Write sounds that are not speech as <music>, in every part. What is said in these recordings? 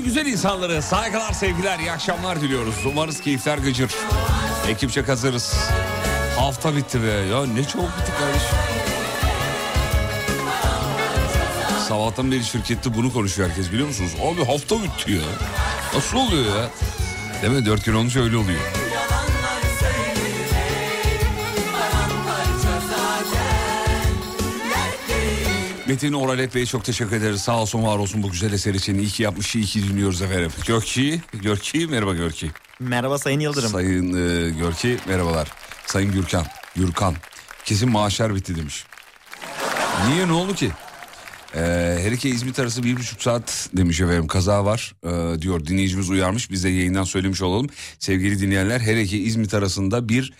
ülkemin güzel insanları. Saygılar, sevgiler, iyi akşamlar diliyoruz. Umarız keyifler gıcır. Ekipçe hazırız. Hafta bitti be. Ya ne çabuk bitti kardeşim. Sabahtan beri şirkette bunu konuşuyor herkes biliyor musunuz? Abi hafta bitti ya. Nasıl oluyor ya? Değil mi? Dört gün olunca öyle oluyor. Metin Oralet Bey'e çok teşekkür ederiz. Sağ olsun var olsun bu güzel eser için. İyi ki yapmış, iyi ki dinliyoruz efendim. Görki, Görki merhaba Görki. Merhaba Sayın Yıldırım. Sayın e, Görki merhabalar. Sayın Gürkan, Gürkan. Kesin maaşlar bitti demiş. Niye ne oldu ki? Ee, her iki İzmit arası bir buçuk saat demiş efendim kaza var ee, diyor dinleyicimiz uyarmış biz de yayından söylemiş olalım. Sevgili dinleyenler her iki İzmit arasında bir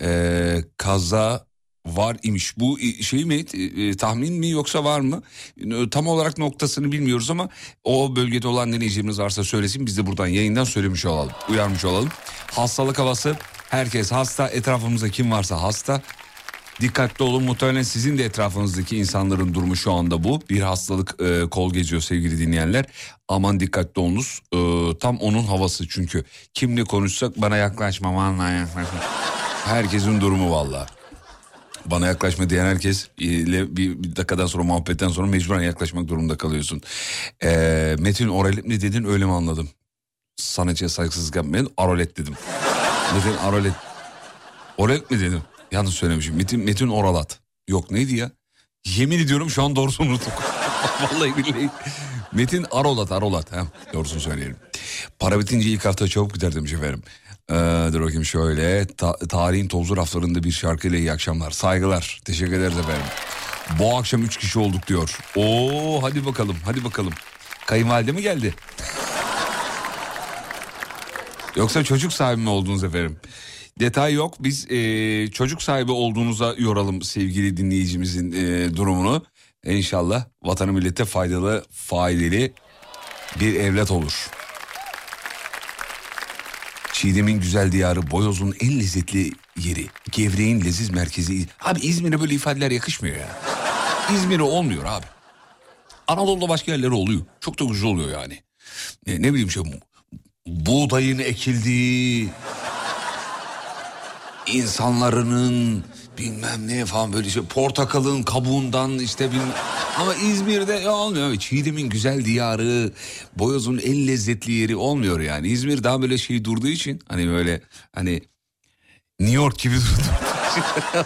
e, kaza var imiş. Bu e, şey mi e, tahmin mi yoksa var mı? E, Tam olarak noktasını bilmiyoruz ama o bölgede olan dinleyicimiz varsa söylesin biz de buradan yayından söylemiş olalım. Uyarmış olalım. Hastalık havası herkes hasta etrafımızda kim varsa hasta. Dikkatli olun muhtemelen sizin de etrafınızdaki insanların durumu şu anda bu. Bir hastalık e, kol geziyor sevgili dinleyenler. Aman dikkatli olunuz. E, tam onun havası çünkü. Kimle konuşsak bana yaklaşma bana yaklaşma. Herkesin durumu valla. Bana yaklaşma diyen herkes ile bir, bir dakikadan sonra muhabbetten sonra mecburen yaklaşmak durumunda kalıyorsun. E, Metin Oralet mi dedin öyle mi anladım? Sanatçıya saygısızlık yapmayın. Arolet dedim. Metin Arolet. Oralet mi dedim? Yanlış söylemişim. Metin, Metin Oralat. Yok neydi ya? Yemin ediyorum şu an doğrusunu unuttuk. <laughs> Vallahi billahi. Metin Arolat, Arolat. Heh, doğrusunu söyleyelim. Para bitince ilk hafta çabuk biter demiş efendim. Ee, dur bakayım şöyle. Ta- tarihin tozlu raflarında bir şarkıyla iyi akşamlar. Saygılar. Teşekkür ederiz efendim. Bu akşam üç kişi olduk diyor. Oo hadi bakalım, hadi bakalım. Kayınvalide mi geldi? <laughs> Yoksa çocuk sahibi mi oldunuz efendim? Detay yok. Biz e, çocuk sahibi olduğunuza yoralım sevgili dinleyicimizin e, durumunu. İnşallah vatanı millete faydalı, faydalı bir evlat olur. Çiğdem'in güzel diyarı, Boyoz'un en lezzetli yeri, Gevreğin leziz merkezi. Abi İzmir'e böyle ifadeler yakışmıyor ya. İzmir'e olmuyor abi. Anadolu'da başka yerlere oluyor. Çok da güzel oluyor yani. Ne, ne bileyim şey buğdayın ekildiği, insanlarının bilmem ne falan böyle şey portakalın kabuğundan işte bilmem ama İzmir'de ya olmuyor. Çiğdem'in güzel diyarı, Boyoz'un en lezzetli yeri olmuyor yani. İzmir daha böyle şey durduğu için hani böyle hani New York gibi <laughs> durduğu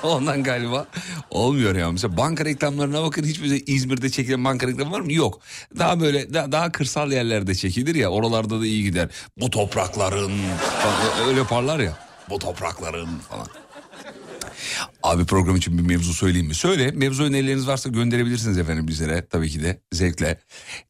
Ondan galiba olmuyor ya. Mesela banka reklamlarına bakın hiçbir İzmir'de çekilen banka reklamı var mı? Yok. Daha böyle daha, daha kırsal yerlerde çekilir ya. Oralarda da iyi gider. Bu toprakların öyle yaparlar ya. Bu toprakların falan. Abi program için bir mevzu söyleyeyim mi? Söyle. Mevzu önerileriniz varsa gönderebilirsiniz efendim bizlere. Tabii ki de zevkle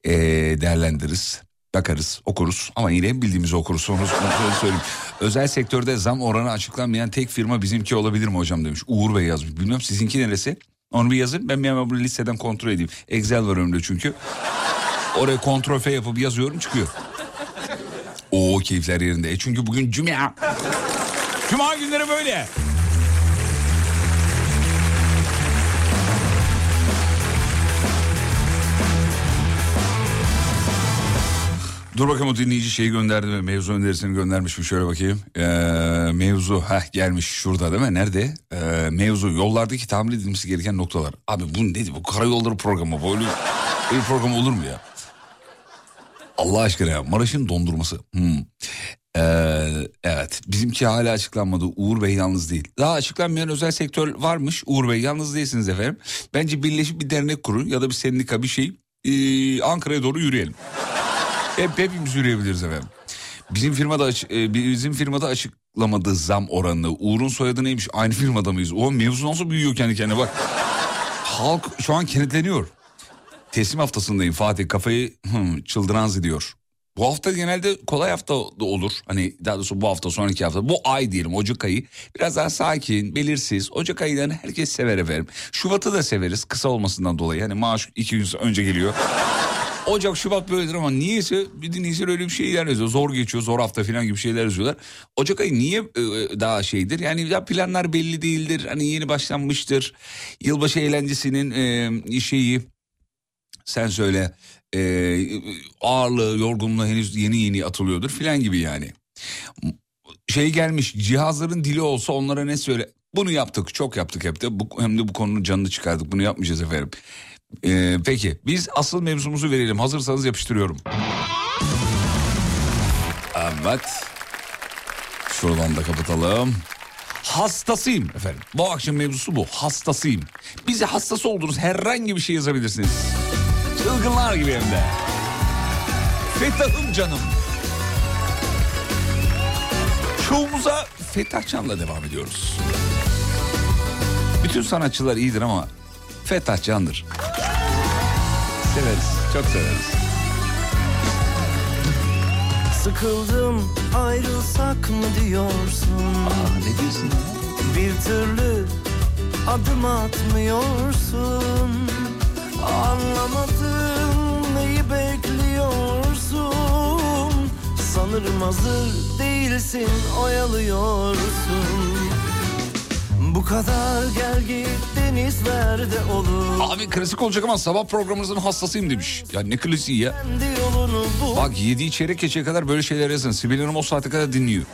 ee, değerlendiririz. Bakarız, okuruz ama yine bildiğimizi okuruz. Onu, <laughs> onu söyleyeyim. Özel sektörde zam oranı açıklanmayan tek firma bizimki olabilir mi hocam demiş. Uğur Bey yazmış. Bilmem sizinki neresi? Onu bir yazın. Ben bir hemen bu listeden kontrol edeyim. Excel var önümde çünkü. Oraya kontrol F yapıp yazıyorum çıkıyor. Oo keyifler yerinde. E çünkü bugün cuma. Cuma günleri böyle. Dur bakalım o dinleyici şeyi gönderdi mi? Mevzu önerisini göndermiş mi? Şöyle bakayım. Ee, mevzu heh, gelmiş şurada değil mi? Nerede? Ee, mevzu yollardaki tamir edilmesi gereken noktalar. Abi bu ne? Bu karayolları programı. Böyle, böyle program olur mu ya? Allah aşkına ya. Maraş'ın dondurması. Hmm. Ee, evet bizimki hala açıklanmadı. Uğur Bey yalnız değil. Daha açıklanmayan özel sektör varmış. Uğur Bey yalnız değilsiniz efendim. Bence birleşip bir dernek kurun ya da bir sendika bir şey. Ee, Ankara'ya doğru yürüyelim. Hep hepimiz yürüyebiliriz efendim. Bizim firmada aç- e, bizim firmada açıklamadığı zam oranını. Uğur'un soyadı neymiş? Aynı firmada mıyız? O mevzu nasıl büyüyor kendi kendine bak. Halk şu an kenetleniyor. Teslim haftasındayım Fatih kafayı hmm, çıldıran diyor. Bu hafta genelde kolay hafta da olur. Hani daha doğrusu bu hafta sonraki hafta. Bu ay diyelim Ocak ayı. Biraz daha sakin, belirsiz. Ocak aylarını herkes sever efendim. Şubat'ı da severiz kısa olmasından dolayı. Hani maaş iki gün önce geliyor. Ocak, Şubat böyledir ama niyeyse bir dinleyiciler öyle bir şeyler yazıyor. Zor geçiyor, zor hafta falan gibi şeyler yazıyorlar. Ocak ayı niye e, daha şeydir? Yani ya planlar belli değildir. Hani yeni başlanmıştır. Yılbaşı eğlencesinin e, şeyi sen söyle e, ağırlığı, yorgunluğu henüz yeni yeni atılıyordur filan gibi yani. Şey gelmiş cihazların dili olsa onlara ne söyle? Bunu yaptık, çok yaptık hep de. Bu, hem de bu konunun canını çıkardık. Bunu yapmayacağız efendim. Ee, peki biz asıl mevzumuzu verelim. Hazırsanız yapıştırıyorum. Evet. Şuradan da kapatalım. Hastasıyım efendim. Bu akşam mevzusu bu. Hastasıyım. Bize hastası olduğunuz herhangi bir şey yazabilirsiniz. Çılgınlar gibi hem de. Fethah'ım canım. Şovumuza Fethah Can'la devam ediyoruz. Bütün sanatçılar iyidir ama Fethah Can'dır. Severiz, çok severiz. Sıkıldım ayrılsak mı diyorsun Aa, ne diyorsun? Bir türlü adım atmıyorsun Anlamadım neyi bekliyorsun Sanırım hazır değilsin oyalıyorsun Bu kadar gel git denizlerde olur Abi klasik olacak ama sabah programınızın hastasıyım demiş. Ya ne klasiği ya. Bak 7 çeyrek geçeye kadar böyle şeyler yazın. Sibel Hanım o saate kadar dinliyor.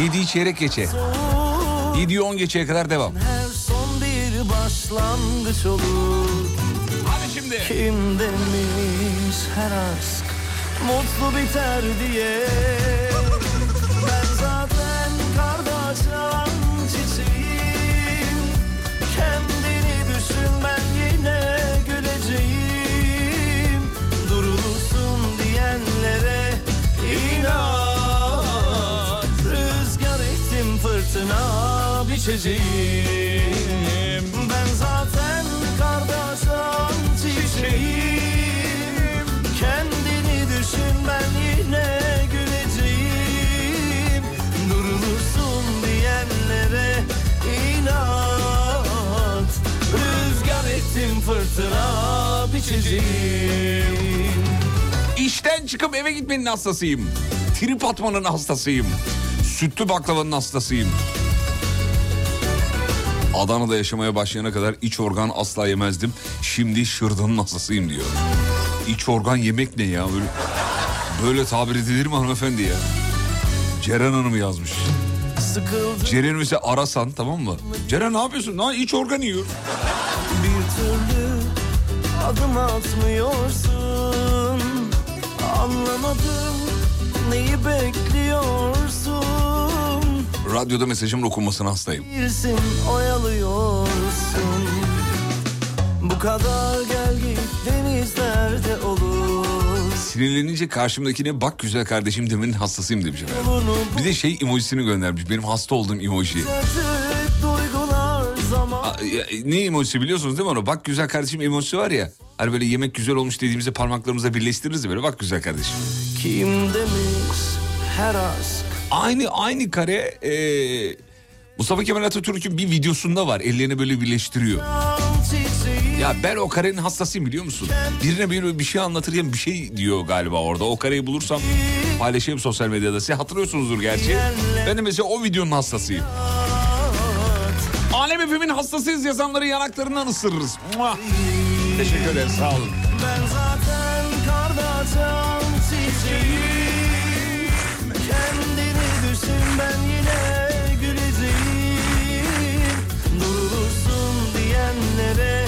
7 çeyrek geçe. 7'yi 10 geçeye kadar devam. Her son bir başlangıç olur Hadi şimdi. Kim demiş her aşk mutlu biter diye Ben zaten kardeşim çiçeğim içeceğim Ben zaten kardeşim çiçeğim. Kendini düşün ben yine güleceğim. Durulursun diyenlere inat. Rüzgar ettim fırtına biçeceğim İşten çıkıp eve gitmenin hastasıyım. Trip atmanın hastasıyım. Sütlü baklavanın hastasıyım. Adana'da yaşamaya başlayana kadar iç organ asla yemezdim. Şimdi şırdanın hastasıyım diyor. İç organ yemek ne ya? Böyle, böyle tabir edilir mi hanımefendi ya? Ceren Hanım yazmış. Sıkıldım Ceren'i mesela arasan tamam mı? Ceren ne yapıyorsun? Lan iç organ yiyor. bir türlü adım atmıyorsun Anlamadım neyi bekliyorsun Radyoda mesajımın okunmasına hastayım. Oyalıyorsun Bu kadar gel git denizlerde olur Sinirlenince karşımdakine bak güzel kardeşim demenin hastasıyım demiş efendim. Bir de şey emojisini göndermiş. Benim hasta olduğum emoji. ya, Ne emojisi biliyorsunuz değil mi onu? Bak güzel kardeşim emojisi var ya. Hani böyle yemek güzel olmuş dediğimizde parmaklarımızla birleştiririz ya böyle. Bak güzel kardeşim. Kim demiş her aşk Aynı aynı kare e, Mustafa Kemal Atatürk'ün bir videosunda var. Ellerini böyle birleştiriyor. Ya ben o karenin hastasıyım biliyor musun? Birine böyle bir şey anlatırken bir şey diyor galiba orada. O kareyi bulursam paylaşayım sosyal medyada. Siz hatırlıyorsunuzdur gerçi. Ben de mesela o videonun hastasıyım. Alem Efem'in hastasıyız yazanları yanaklarından ısırırız. Muah. Teşekkür ederim sağ olun. Ben zaten kardeşim çiçeğim diyenlere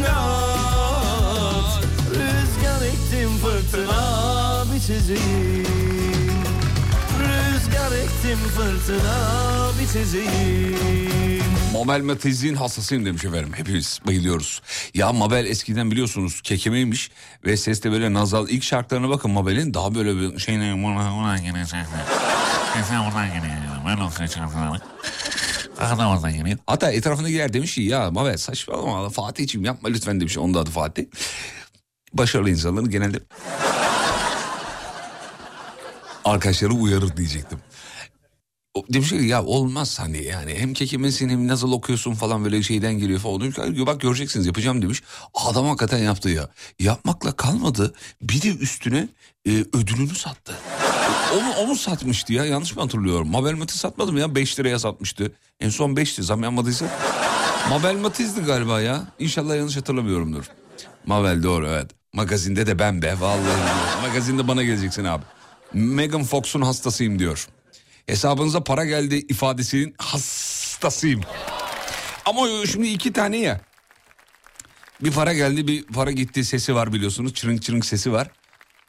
inat Rüzgar ettim fırtına biçeceğim Rüzgar ettim fırtına biçeceğim Mabel Matiz'in hastasıyım demiş efendim. Hepimiz bayılıyoruz. Ya Mabel eskiden biliyorsunuz kekemeymiş ve seste böyle nazal. İlk şarkılarına bakın Mabel'in daha böyle bir şey Hatta etrafındakiler demiş ki ya Mabel saçmalama Fatih'ciğim yapma lütfen demiş. Onun da adı Fatih. Başarılı insanların genelde <laughs> arkadaşları uyarır diyecektim. Demiş ki ya olmaz hani yani hem kekemesin hem nasıl okuyorsun falan böyle şeyden geliyor falan. Demiş ki bak göreceksiniz yapacağım demiş. Adam hakikaten yaptı ya. Yapmakla kalmadı bir de üstüne e, ödülünü sattı. onu, onu satmıştı ya yanlış mı hatırlıyorum? Mabel Matiz satmadı mı ya 5 liraya satmıştı. En son 5'ti zam yanmadıysa. Mabel Matiz'di galiba ya. İnşallah yanlış hatırlamıyorumdur. Mabel doğru evet. Magazinde de ben be vallahi. Magazinde bana geleceksin abi. Megan Fox'un hastasıyım diyor. Hesabınıza para geldi ifadesinin hastasıyım. Ama şimdi iki tane ya. Bir para geldi bir para gitti sesi var biliyorsunuz. Çırınk çırınk sesi var.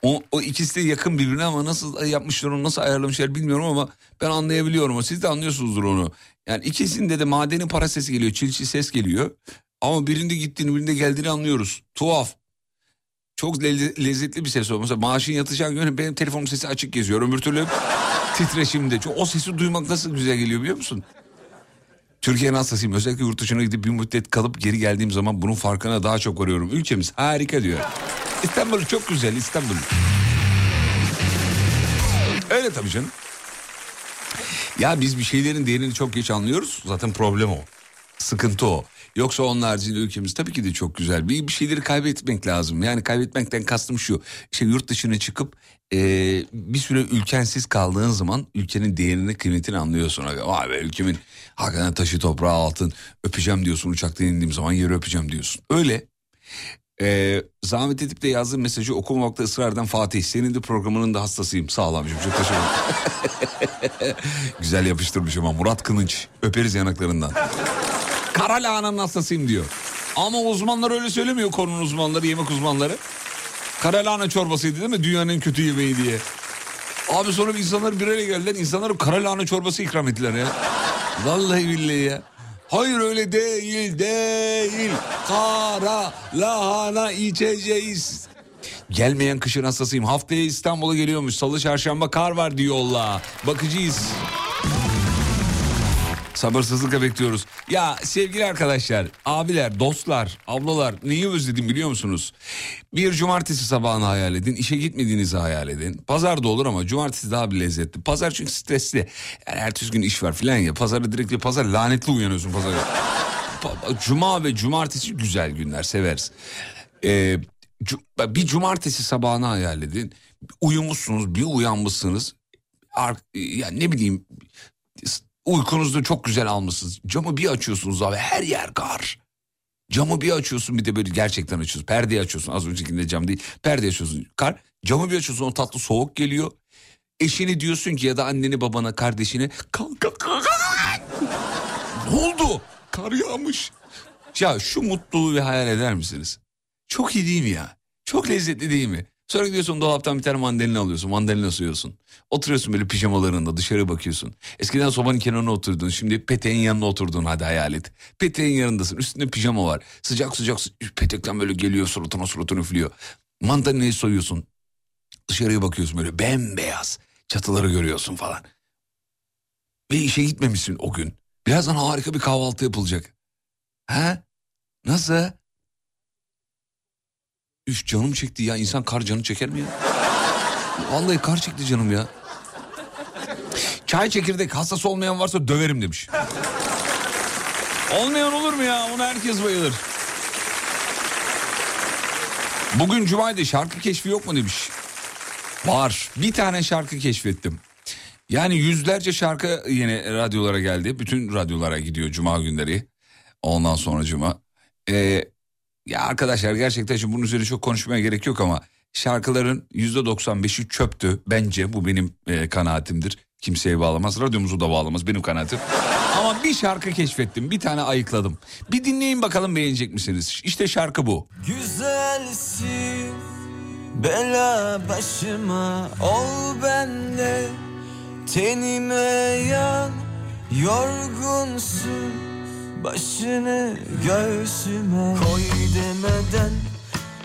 O, o ikisi de yakın birbirine ama nasıl yapmışlar onu nasıl ayarlamışlar bilmiyorum ama ben anlayabiliyorum. Siz de anlıyorsunuzdur onu. Yani ikisinde de madenin para sesi geliyor. Çilçil ses geliyor. Ama birinde gittiğini birinde geldiğini anlıyoruz. Tuhaf. Çok le- lezzetli bir ses o. Mesela maaşın yatacağı gün benim telefonum sesi açık geziyor. Öbür türlü titreşimde. Çok, o sesi duymak nasıl güzel geliyor biliyor musun? Türkiye'nin hastasıyım. Özellikle yurt dışına gidip bir müddet kalıp geri geldiğim zaman bunun farkına daha çok varıyorum. Ülkemiz harika diyor. İstanbul çok güzel İstanbul. Öyle tabii canım. Ya biz bir şeylerin değerini çok geç anlıyoruz. Zaten problem o. Sıkıntı o. Yoksa onun haricinde ülkemiz tabii ki de çok güzel. Bir, bir şeyleri kaybetmek lazım. Yani kaybetmekten kastım şu. İşte yurt dışına çıkıp e, bir süre ülkensiz kaldığın zaman ülkenin değerini kıymetini anlıyorsun. Vay be ülkemin hakikaten taşı toprağı altın öpeceğim diyorsun uçaktan indiğim zaman yeri öpeceğim diyorsun. Öyle. Ee, zahmet edip de yazdığım mesajı okumamakta ısrar eden Fatih. Senin de programının da hastasıyım. Sağ çok teşekkür ederim. <laughs> Güzel yapıştırmış ama Murat Kınınç. Öperiz yanaklarından. Kara lahananın hastasıyım diyor. Ama uzmanlar öyle söylemiyor konunun uzmanları, yemek uzmanları. Kara lahana çorbasıydı değil mi? Dünyanın kötü yemeği diye. Abi sonra insanlar bir araya geldiler. İnsanlara kara lahana çorbası ikram ettiler ya. Vallahi billahi ya. Hayır öyle değil değil. Kara lahana içeceğiz. Gelmeyen kışın hastasıyım. Haftaya İstanbul'a geliyormuş. Salı çarşamba kar var diyorlar. Bakıcıyız. Sabırsızlıkla bekliyoruz. Ya sevgili arkadaşlar, abiler, dostlar, ablalar neyi özledim biliyor musunuz? Bir cumartesi sabahını hayal edin, işe gitmediğinizi hayal edin. Pazar da olur ama cumartesi daha bir lezzetli. Pazar çünkü stresli. Yani ertesi gün iş var filan ya. Pazarı direkt bir pazar lanetli uyanıyorsun pazara. Cuma ve cumartesi güzel günler severiz. Ee, bir cumartesi sabahını hayal edin. Uyumuşsunuz, bir uyanmışsınız. Yani ne bileyim uykunuzu çok güzel almışsınız. Camı bir açıyorsunuz abi her yer kar. Camı bir açıyorsun bir de böyle gerçekten açıyorsun. Perdeyi açıyorsun az öncekinde cam değil. Perde açıyorsun kar. Camı bir açıyorsun o tatlı soğuk geliyor. Eşini diyorsun ki ya da anneni babana kardeşine kalk kalk kalk. <laughs> ne oldu? Kar yağmış. Ya şu mutluluğu bir hayal eder misiniz? Çok iyi değil mi ya? Çok lezzetli değil mi? Sonra gidiyorsun dolaptan bir tane mandalina alıyorsun. Mandalina soyuyorsun. Oturuyorsun böyle pijamalarında dışarı bakıyorsun. Eskiden sobanın kenarına oturdun. Şimdi peteğin yanına oturdun hadi hayal et. Peteğin yanındasın. Üstünde pijama var. Sıcak sıcak petekten böyle geliyor suratına suratını üflüyor. Mandalinayı soyuyorsun. Dışarıya bakıyorsun böyle bembeyaz. Çatıları görüyorsun falan. Ve işe gitmemişsin o gün. Birazdan harika bir kahvaltı yapılacak. Ha? Nasıl? Üf canım çekti ya. İnsan kar canı çeker mi ya? Vallahi kar çekti canım ya. Çay çekirdek hastası olmayan varsa döverim demiş. Olmayan olur mu ya? Ona herkes bayılır. Bugün Cuma'ydı şarkı keşfi yok mu demiş. Var. Bir tane şarkı keşfettim. Yani yüzlerce şarkı yine radyolara geldi. Bütün radyolara gidiyor Cuma günleri. Ondan sonra Cuma. Ee, ya arkadaşlar gerçekten şimdi bunun üzerine çok konuşmaya gerek yok ama şarkıların yüzde 95'i çöptü. Bence bu benim e, kanaatimdir. Kimseye bağlamaz. Radyomuzu da bağlamaz benim kanaatim. Ama bir şarkı keşfettim. Bir tane ayıkladım. Bir dinleyin bakalım beğenecek misiniz? İşte şarkı bu. Güzelsin bela başıma ol bende tenime yan yorgunsun Başını göğsüme koy demeden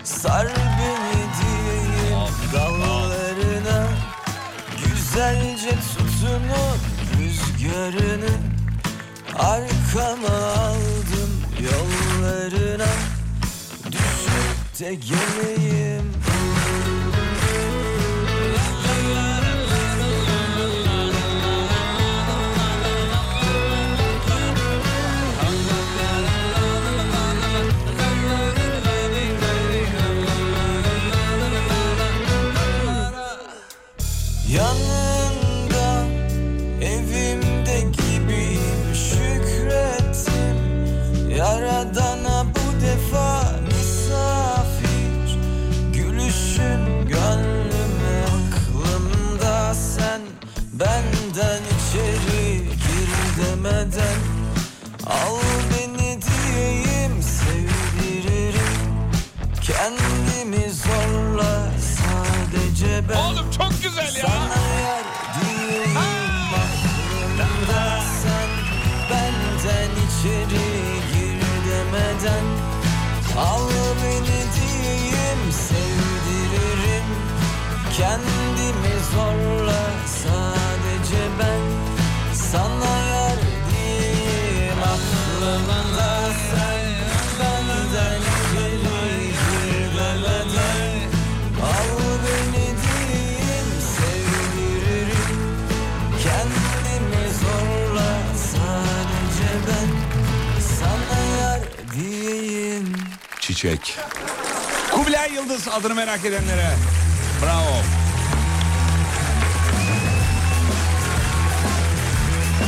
Sar beni diyeyim. Dallarına Güzelce tutunup rüzgarını Arkama aldım. Yollarına Düşüp de geleyim Adana'dana bu defa misafir. Gülüşün gönlüme aklımda sen. Benden içeri gir demeden. Al beni diyeyim sevdiririm. Kendimi zorla sadece ben. Oğlum çok güzel ya. Çiçek. Kubilay Yıldız adını merak edenlere. Bravo.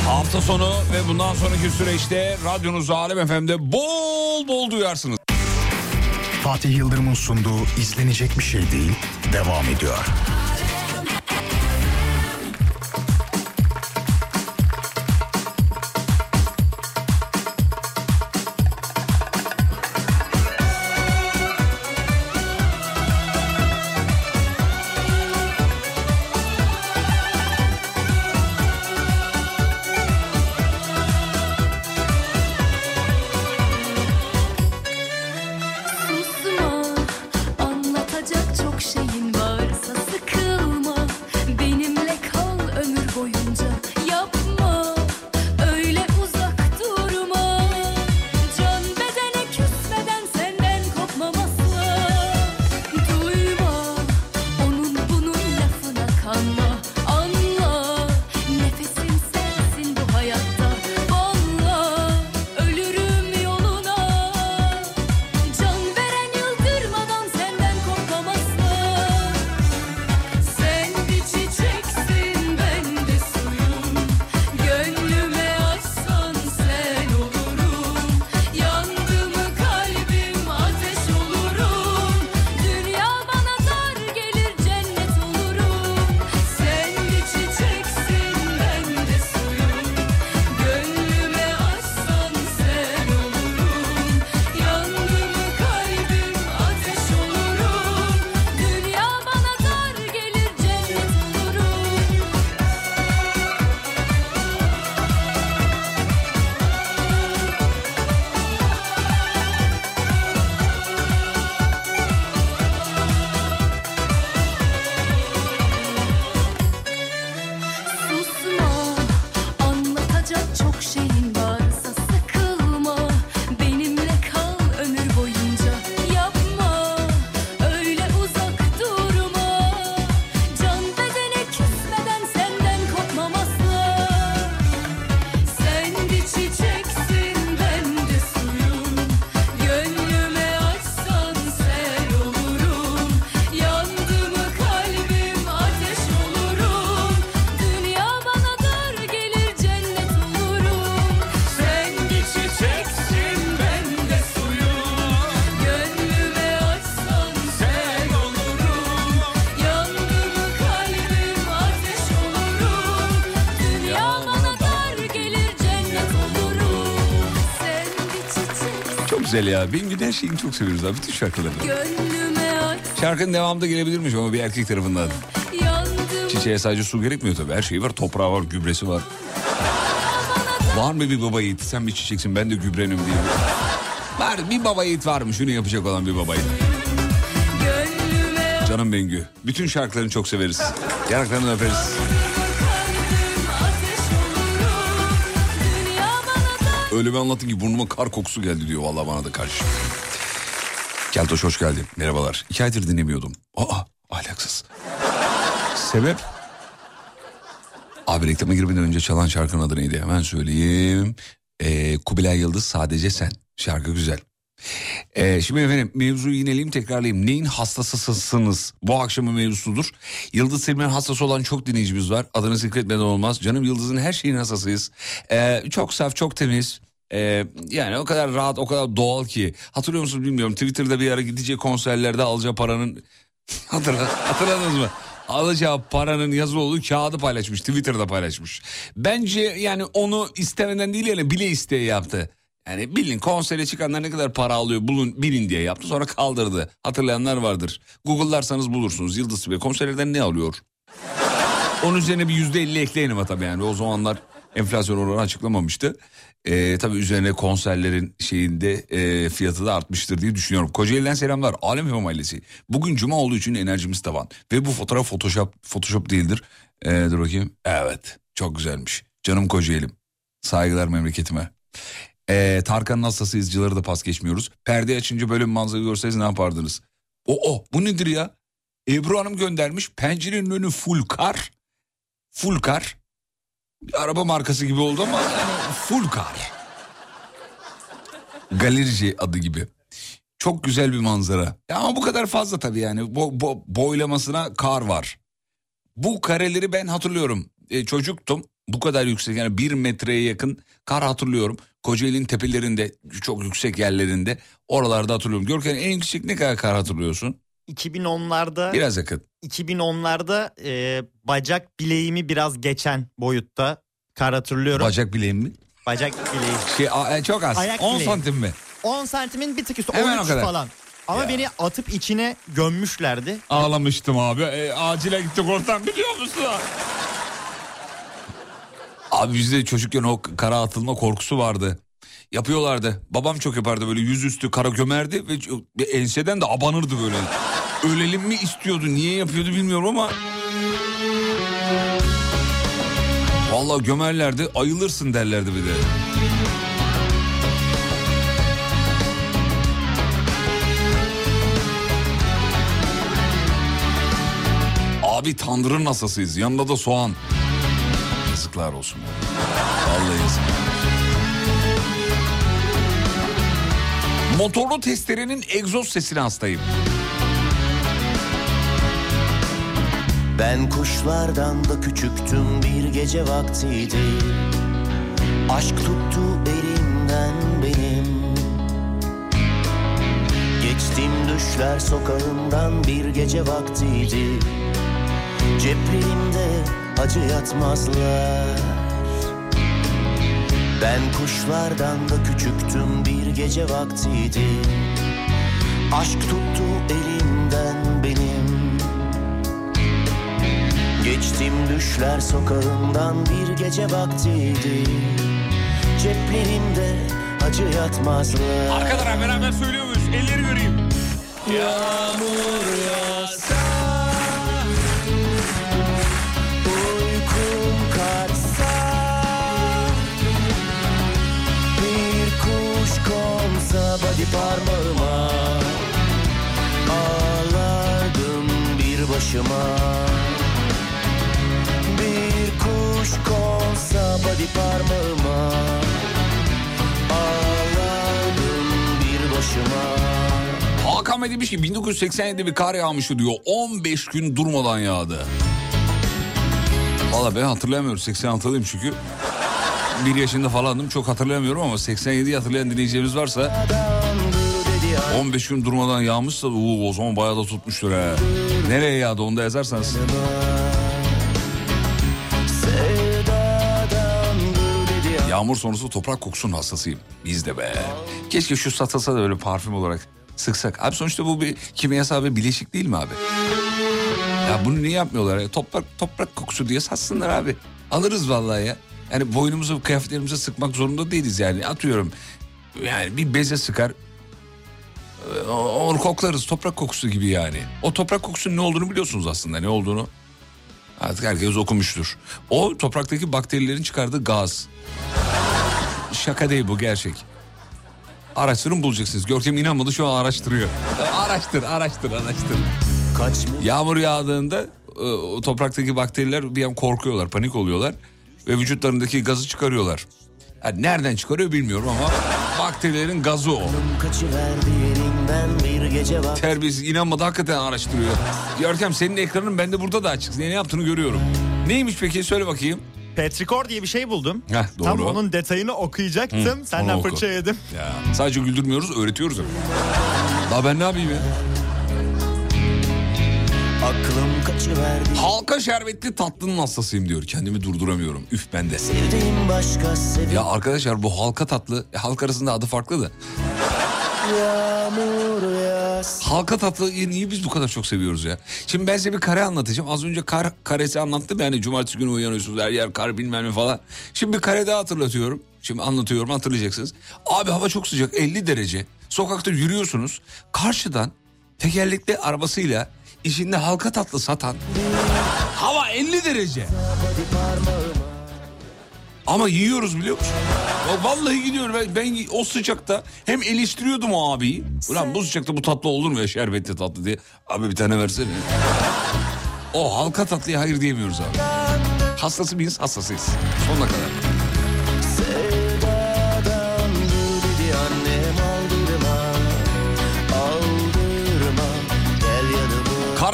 Hafta sonu ve bundan sonraki süreçte radyonuz Alem FM'de bol bol duyarsınız. Fatih Yıldırım'ın sunduğu izlenecek bir şey değil devam ediyor. çok şeyi güzel ya. Bengü'nün her şeyini çok seviyoruz abi. Bütün aç Şarkının devamında gelebilirmiş ama bir erkek tarafından. Çiçeğe sadece su gerekmiyor tabii. Her şey var. Toprağı var, gübresi var. Var mı bir baba yiğit? Sen bir çiçeksin ben de gübrenim diye. Var bir baba yiğit var mı? Şunu yapacak olan bir baba yiğit. Canım Bengü. Bütün şarkılarını çok severiz. Yanaklarını öperiz. Öyle bir anlattın ki burnuma kar kokusu geldi diyor vallahi bana da karşı. Keltoş hoş geldin. Merhabalar. İki aydır dinlemiyordum. Aa ahlaksız. Sebep? Abi reklama girmeden önce çalan şarkının adı neydi? Hemen söyleyeyim. Ee, Kubilay Yıldız Sadece Sen. Şarkı güzel. Ee, şimdi efendim mevzuyu yineleyeyim tekrarlayayım. Neyin hastasısınız? Bu akşamın mevzusudur. Yıldız Silmen hastası olan çok dinleyicimiz var. Adını zikretmeden olmaz. Canım Yıldız'ın her şeyin hastasıyız. Ee, çok saf, çok temiz. Ee, yani o kadar rahat, o kadar doğal ki. Hatırlıyor musunuz bilmiyorum. Twitter'da bir ara gideceği konserlerde alacağı paranın... <laughs> Hatırla, hatırladınız mı? Alacağı paranın yazılı olduğu kağıdı paylaşmış. Twitter'da paylaşmış. Bence yani onu istemeden değil yani bile isteye yaptı. Yani bilin konsere çıkanlar ne kadar para alıyor bulun bilin diye yaptı sonra kaldırdı. Hatırlayanlar vardır. Google'larsanız bulursunuz Yıldız Tilbe konserlerden ne alıyor? Onun üzerine bir yüzde elli ekleyelim ha tabii yani o zamanlar enflasyon oranı açıklamamıştı. Ee, tabii üzerine konserlerin şeyinde e, fiyatı da artmıştır diye düşünüyorum. Kocaeli'den selamlar. Alem Efem ailesi. Bugün cuma olduğu için enerjimiz tavan. Ve bu fotoğraf photoshop, photoshop değildir. Ee, dur bakayım. Evet çok güzelmiş. Canım Kocaeli'm. Saygılar memleketime. Ee, Tarkan'ın hastası izcileri de pas geçmiyoruz. Perde açınca böyle bir manzara görseniz ne yapardınız? O o bu nedir ya? Ebru Hanım göndermiş. Pencerenin önü full kar. Full kar. Bir araba markası gibi oldu ama yani full kar. Galerici adı gibi. Çok güzel bir manzara. Ya ama bu kadar fazla tabii yani. Bo- bo- boylamasına kar var. Bu kareleri ben hatırlıyorum. E, çocuktum. Bu kadar yüksek yani bir metreye yakın kar hatırlıyorum. Kocaeli'nin tepelerinde çok yüksek yerlerinde oralarda hatırlıyorum. Görken en yüksek ne kadar kar hatırlıyorsun? 2010'larda Biraz yakın. 2010'larda e, bacak bileğimi biraz geçen boyutta kar hatırlıyorum. Bacak bileğim mi? bacak bileği. Şey, a- e, çok az. Ayak 10 bileği. santim mi? 10 santimin bir tık üstü Hemen o 13 kadar. falan. Ama Ya. beni atıp içine gömmüşlerdi. Ağlamıştım abi. E, acile gittik oradan biliyor musun? Abi bizde çocukken o kara atılma korkusu vardı. Yapıyorlardı. Babam çok yapardı böyle yüzüstü kara gömerdi ve enseden de abanırdı böyle. Ölelim mi istiyordu niye yapıyordu bilmiyorum ama. Vallahi gömerlerdi ayılırsın derlerdi bir de. Abi tandırın nasasıyız yanında da soğan. Yazıklar olsun. Vallahi yazık. Motorlu testerenin egzoz sesine hastayım. Ben kuşlardan da küçüktüm bir gece vaktiydi Aşk tuttu elimden benim Geçtim düşler sokağından bir gece vaktiydi Ceplerimde acı yatmazlar. Ben kuşlardan da küçüktüm bir gece vaktiydi. Aşk tuttu elimden benim. Geçtim düşler sokağından bir gece vaktiydi. Ceplerimde acı yatmazlar. Arkadan beraber söylüyor muyuz? Elleri göreyim. Yağmur yağsa konsa body parmağıma Ağlardım bir başıma Bir kuş konsa body parmağıma Ağlardım bir başıma Hakan Bey demiş ki 1987'de bir kar yağmıştı diyor. 15 gün durmadan yağdı. Valla ben hatırlayamıyorum. 86'lıyım çünkü. Bir yaşında falandım çok hatırlayamıyorum ama 87'yi hatırlayan dinleyicilerimiz varsa Adamdır dedi 15 gün durmadan yağmışsa uu, o zaman bayağı da tutmuştur he. Nereye yağdı onu da yazarsanız. Yağmur sonrası toprak kokusunun hastasıyım. Biz de be. Keşke şu satılsa da böyle parfüm olarak sıksak. Abi sonuçta bu bir kimyasal bir bileşik değil mi abi? Ya bunu niye yapmıyorlar ya? Toprak, toprak kokusu diye satsınlar abi. Alırız vallahi ya. Yani boynumuzu kıyafetlerimize sıkmak zorunda değiliz yani. Atıyorum yani bir beze sıkar. e, Onu koklarız toprak kokusu gibi yani. O toprak kokusunun ne olduğunu biliyorsunuz aslında ne olduğunu. Artık herkes okumuştur. O topraktaki bakterilerin çıkardığı gaz. Şaka değil bu gerçek. Araştırın bulacaksınız. Görkem inanmadı şu an araştırıyor. araştır, araştır, araştır. Kaçmış Yağmur yağdığında e, o topraktaki bakteriler bir an korkuyorlar, panik oluyorlar ve vücutlarındaki gazı çıkarıyorlar. Yani nereden çıkarıyor bilmiyorum ama bakterilerin gazı o. Terbiyesiz inanmadı hakikaten araştırıyor. Görkem senin ekranın bende burada da açık. Ne yaptığını görüyorum. Neymiş peki söyle bakayım. Petrikor diye bir şey buldum. Heh, doğru. Tam onun detayını okuyacaktım. Hı, Senden fırça yedim. Ya sadece güldürmüyoruz öğretiyoruz. Daha ben ne yapayım ya? Aklım kaçıverdi Halka şerbetli tatlının hastasıyım diyor. Kendimi durduramıyorum. Üf ben de. Sevdiğim başka sevdiğim Ya arkadaşlar bu halka tatlı. e, halk arasında adı farklı da. yağmur yaz Halka tatlıyı niye biz bu kadar çok seviyoruz ya? Şimdi ben size bir kare anlatacağım. Az önce kar karesi anlattım yani cumartesi günü uyanıyorsunuz her yer kar bilmem ne falan. Şimdi bir kare daha hatırlatıyorum. Şimdi anlatıyorum hatırlayacaksınız. Abi hava çok sıcak 50 derece. Sokakta yürüyorsunuz. Karşıdan tekerlekli arabasıyla içinde halka tatlı satan. Hava 50 derece. Ama yiyoruz biliyor musun? Ya vallahi gidiyorum ben, ben o sıcakta hem eleştiriyordum o abiyi. Ulan bu sıcakta bu tatlı olur mu ya şerbetli tatlı diye. Abi bir tane versene. O halka tatlıya hayır diyemiyoruz abi. Hastası mıyız? Hastasıyız. Sonuna kadar.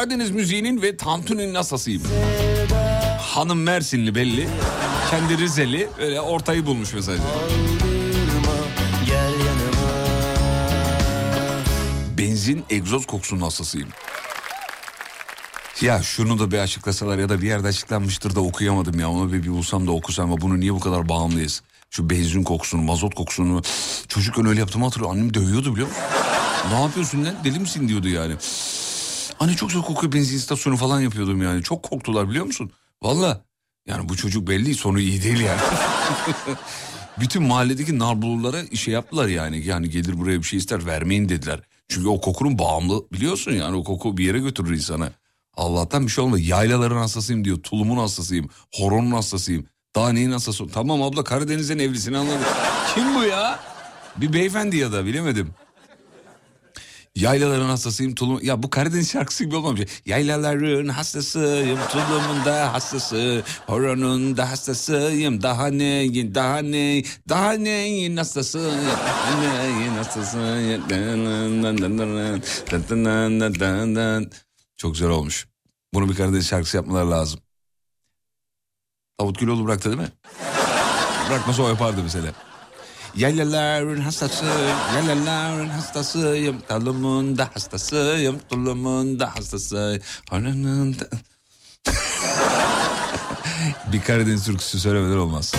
Karadeniz müziğinin ve Tantuni'nin hastasıyım. Hanım Mersinli belli. Kendi Rizeli öyle ortayı bulmuş yanıma Benzin egzoz kokusunun hastasıyım. Ya şunu da bir açıklasalar ya da bir yerde açıklanmıştır da okuyamadım ya. Onu bir, bir bulsam da okusam ama bunu niye bu kadar bağımlıyız? Şu benzin kokusunu, mazot kokusunu. Çocukken öyle yaptığımı hatırlıyorum. Annem dövüyordu biliyor musun? ne yapıyorsun lan? Deli misin diyordu yani. Anne çok çok kokuyor benzin istasyonu falan yapıyordum yani. Çok korktular biliyor musun? Valla. Yani bu çocuk belli sonu iyi değil yani. <laughs> Bütün mahalledeki narbululara işe yaptılar yani. Yani gelir buraya bir şey ister vermeyin dediler. Çünkü o kokunun bağımlı biliyorsun yani o koku bir yere götürür insana. Allah'tan bir şey olmadı. Yaylaların hastasıyım diyor. Tulumun hastasıyım. Horonun hastasıyım. Daha neyin hastası? Tamam abla Karadeniz'in evlisini anladım. Kim bu ya? Bir beyefendi ya da bilemedim. Yaylaların hastasıyım tulum... Ya bu Karadeniz şarkısı gibi olmamış. Yaylaların hastasıyım tulumun da hastası. Horonun da hastasıyım. Daha neyin daha ne daha neyin hastasıyım. Daha neyin hastasıyım. Çok güzel olmuş. Bunu bir Karadeniz şarkısı yapmaları lazım. Davut Güloğlu bıraktı değil mi? Bırakmasa o yapardı mesela. Yaylaların hastası, yaylaların hastasıyım, tulumun da hastasıyım, tulumun da hastası. Hanının da... Bir Karadeniz türküsü söylemeden olmaz.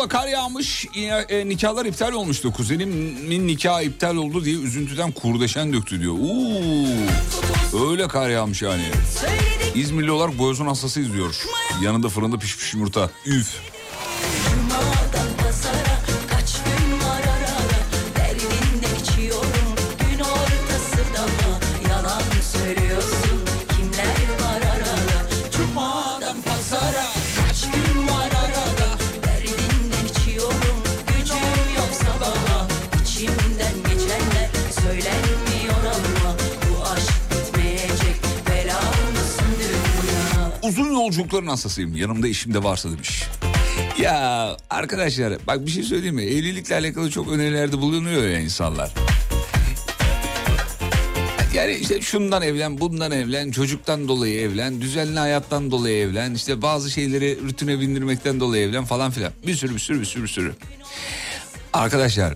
İstanbul'a kar yağmış. E, nikahlar iptal olmuştu. Kuzenimin nikahı iptal oldu diye üzüntüden kurdeşen döktü diyor. Uuu, öyle kar yağmış yani. İzmirli olarak boyozun hastası izliyor. Yanında fırında pişmiş yumurta. Üf. Uzun yolculukların hastasıyım. Yanımda eşim de varsa demiş. Ya arkadaşlar bak bir şey söyleyeyim mi? Evlilikle alakalı çok önerilerde bulunuyor ya insanlar. Yani işte şundan evlen, bundan evlen, çocuktan dolayı evlen, düzenli hayattan dolayı evlen, işte bazı şeyleri rutine bindirmekten dolayı evlen falan filan. Bir sürü bir sürü bir sürü bir sürü. Arkadaşlar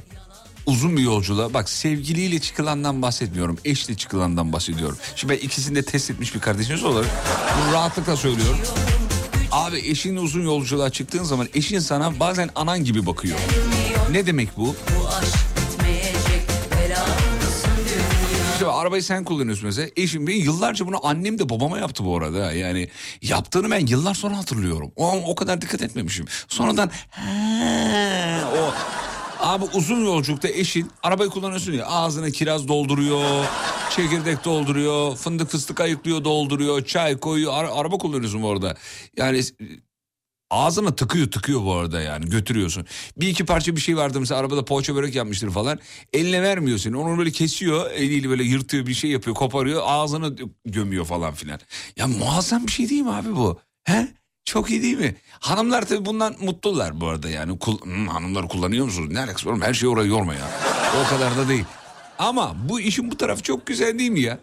uzun bir yolculuğa bak sevgiliyle çıkılandan bahsetmiyorum. Eşle çıkılandan bahsediyorum. Şimdi ben ikisini de test etmiş bir kardeşiniz olarak bunu rahatlıkla söylüyorum. Abi eşinle uzun yolculuğa çıktığın zaman eşin sana bazen anan gibi bakıyor. Ne demek bu? Arabayı sen kullanıyorsun mesela. Eşim benim yıllarca bunu annem de babama yaptı bu arada. Yani yaptığını ben yıllar sonra hatırlıyorum. O, o kadar dikkat etmemişim. Sonradan "He, o Abi uzun yolculukta eşin arabayı kullanıyorsun ya ağzına kiraz dolduruyor, çekirdek dolduruyor, fındık fıstık ayıklıyor dolduruyor, çay koyuyor, ara- araba kullanıyorsun bu arada. Yani ağzına tıkıyor tıkıyor bu arada yani götürüyorsun. Bir iki parça bir şey vardı mesela arabada poğaça börek yapmıştır falan. Eline vermiyor seni onu böyle kesiyor eliyle böyle yırtıyor bir şey yapıyor koparıyor ağzına gömüyor falan filan. Ya muazzam bir şey değil mi abi bu? He? Çok iyi değil mi? Hanımlar tabii bundan mutlular bu arada yani. Kul- Hmm, hanımlar kullanıyor musunuz? Ne alakası var? Her şeyi oraya yorma ya. O kadar da değil. Ama bu işin bu tarafı çok güzel değil mi ya?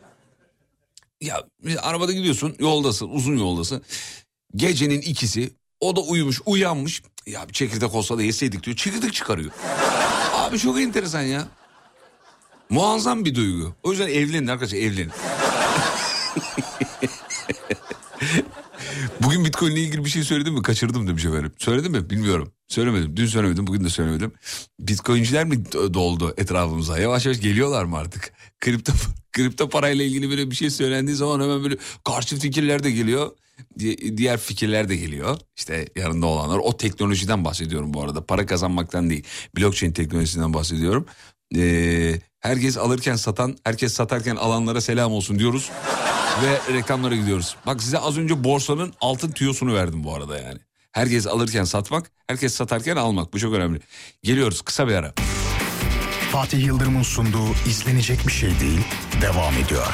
Ya arabada gidiyorsun yoldasın uzun yoldasın. Gecenin ikisi o da uyumuş uyanmış. Ya bir çekirdek olsa da yeseydik diyor. Çekirdek çıkarıyor. Abi çok enteresan ya. Muazzam bir duygu. O yüzden evlenin arkadaşlar evlenin. Bugün Bitcoin ile ilgili bir şey söyledim mi? Kaçırdım demiş efendim. Söyledim mi? Bilmiyorum. Söylemedim. Dün söylemedim. Bugün de söylemedim. Bitcoinciler mi do- doldu etrafımıza? Yavaş yavaş geliyorlar mı artık? <laughs> Kripto, kripto parayla ilgili böyle bir şey söylendiği zaman hemen böyle karşı fikirler de geliyor. Di- Diğer fikirler de geliyor. İşte yanında olanlar. O teknolojiden bahsediyorum bu arada. Para kazanmaktan değil. Blockchain teknolojisinden bahsediyorum. Ee, herkes alırken satan, herkes satarken alanlara selam olsun diyoruz. Ve reklamlara gidiyoruz. Bak size az önce borsanın altın tüyosunu verdim bu arada yani. Herkes alırken satmak, herkes satarken almak. Bu çok önemli. Geliyoruz kısa bir ara. Fatih Yıldırım'ın sunduğu izlenecek bir şey değil devam ediyor.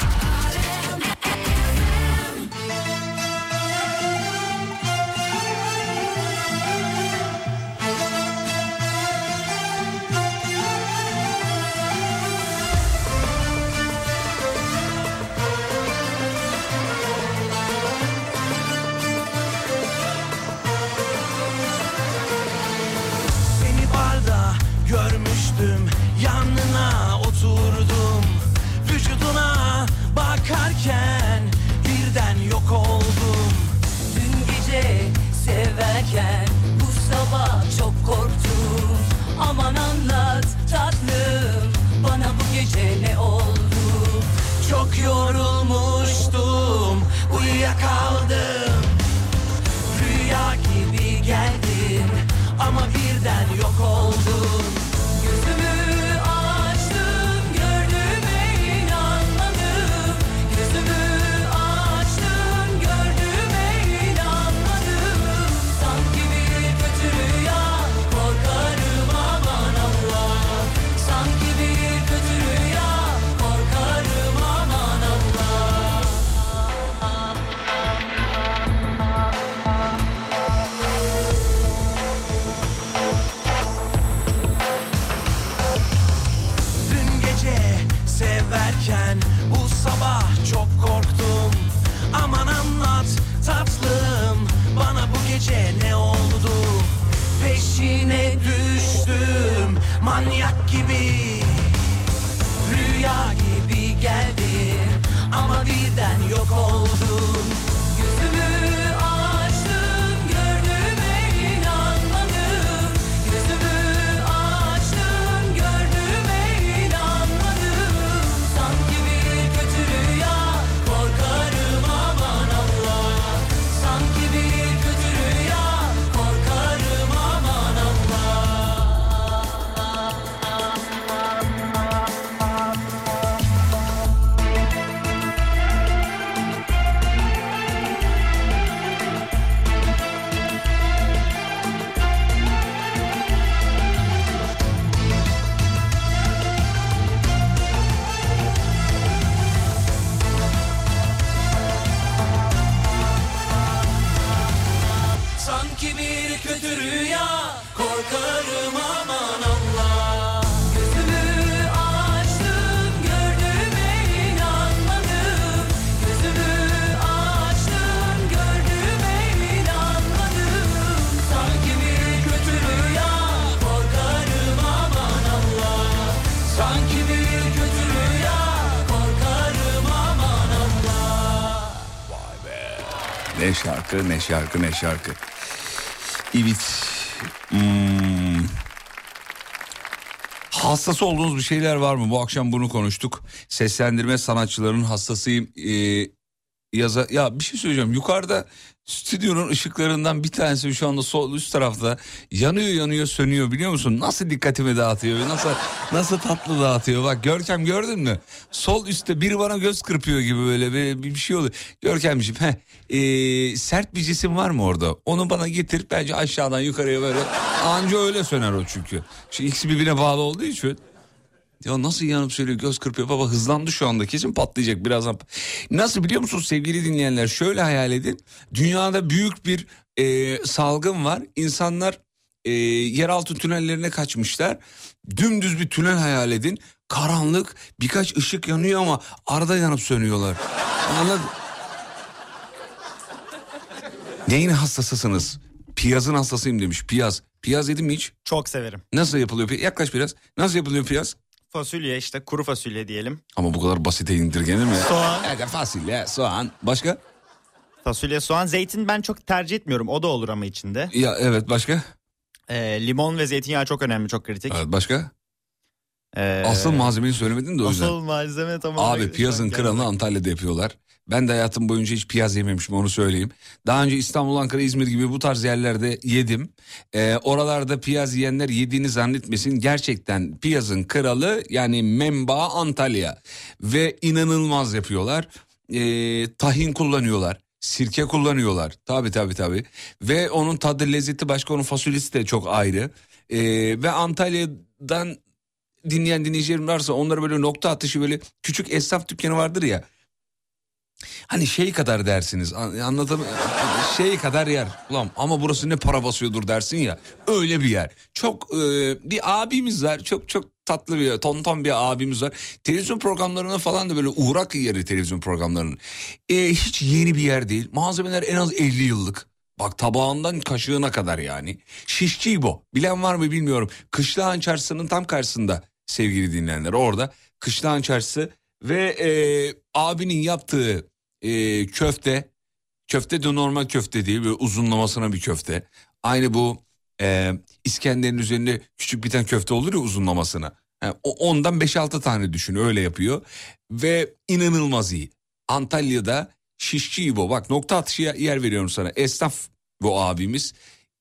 Ne şarkı. Evet. Hmm. Hassas olduğunuz bir şeyler var mı? Bu akşam bunu konuştuk. Seslendirme sanatçılarının hastasıyım. Ee, yaza ya bir şey söyleyeceğim. Yukarıda stüdyonun ışıklarından bir tanesi şu anda sol üst tarafta yanıyor yanıyor sönüyor biliyor musun? Nasıl dikkatimi dağıtıyor? Nasıl nasıl tatlı dağıtıyor? Bak Görkem gördün mü? Sol üstte biri bana göz kırpıyor gibi böyle bir, bir şey oluyor. Görkemciğim heh, ee, sert bir cisim var mı orada? Onu bana getir bence aşağıdan yukarıya böyle. Anca öyle söner o çünkü. Şu ikisi birbirine bağlı olduğu için. Ya nasıl yanıp söylüyor göz kırpıyor baba hızlandı şu anda kesin patlayacak birazdan. Nasıl biliyor musunuz sevgili dinleyenler şöyle hayal edin. Dünyada büyük bir e, salgın var insanlar e, yeraltı tünellerine kaçmışlar. Dümdüz bir tünel hayal edin. Karanlık birkaç ışık yanıyor ama arada yanıp sönüyorlar. Anladın? Neyin hastasısınız? Piyazın hastasıyım demiş. Piyaz. Piyaz yedin mi hiç? Çok severim. Nasıl yapılıyor? Yaklaş biraz. Nasıl yapılıyor piyaz? Fasulye işte kuru fasulye diyelim. Ama bu kadar basite indirgenir mi? Soğan. Evet fasulye, soğan. Başka? Fasulye, soğan, zeytin ben çok tercih etmiyorum. O da olur ama içinde. Ya evet başka? Ee, limon ve zeytinyağı çok önemli, çok kritik. Evet başka? Ee, Asıl malzemeyi söylemedin de o yüzden. Asıl malzeme tamam. Abi piyazın kralını Antalya'da yapıyorlar. Ben de hayatım boyunca hiç piyaz yememişim onu söyleyeyim. Daha önce İstanbul, Ankara, İzmir gibi bu tarz yerlerde yedim. Ee, oralarda piyaz yiyenler yediğini zannetmesin. Gerçekten piyazın kralı yani memba Antalya. Ve inanılmaz yapıyorlar. Ee, tahin kullanıyorlar. Sirke kullanıyorlar. Tabii tabii tabii. Ve onun tadı lezzeti başka onun fasulyesi de çok ayrı. Ee, ve Antalya'dan dinleyen dinleyicilerim varsa onlara böyle nokta atışı böyle küçük esnaf dükkanı vardır ya. Hani şey kadar dersiniz an- anladım şey kadar yer ulan ama burası ne para basıyordur dersin ya öyle bir yer çok e, bir abimiz var çok çok tatlı bir tonton bir abimiz var televizyon programlarına falan da böyle uğrak yeri televizyon programlarının E, hiç yeni bir yer değil malzemeler en az 50 yıllık Bak tabağından kaşığına kadar yani. Şişçi bu. Bilen var mı bilmiyorum. Kışlağan Çarşısı'nın tam karşısında sevgili dinleyenler. Orada Kışlağan Çarşısı ve e, abinin yaptığı e, köfte. Köfte de normal köfte değil. Böyle uzunlamasına bir köfte. Aynı bu e, İskender'in üzerinde küçük bir tane köfte olur ya uzunlamasına. Yani ondan 5-6 tane düşün öyle yapıyor. Ve inanılmaz iyi. Antalya'da Şişçi İbo bak nokta atışı yer veriyorum sana. Esnaf bu abimiz.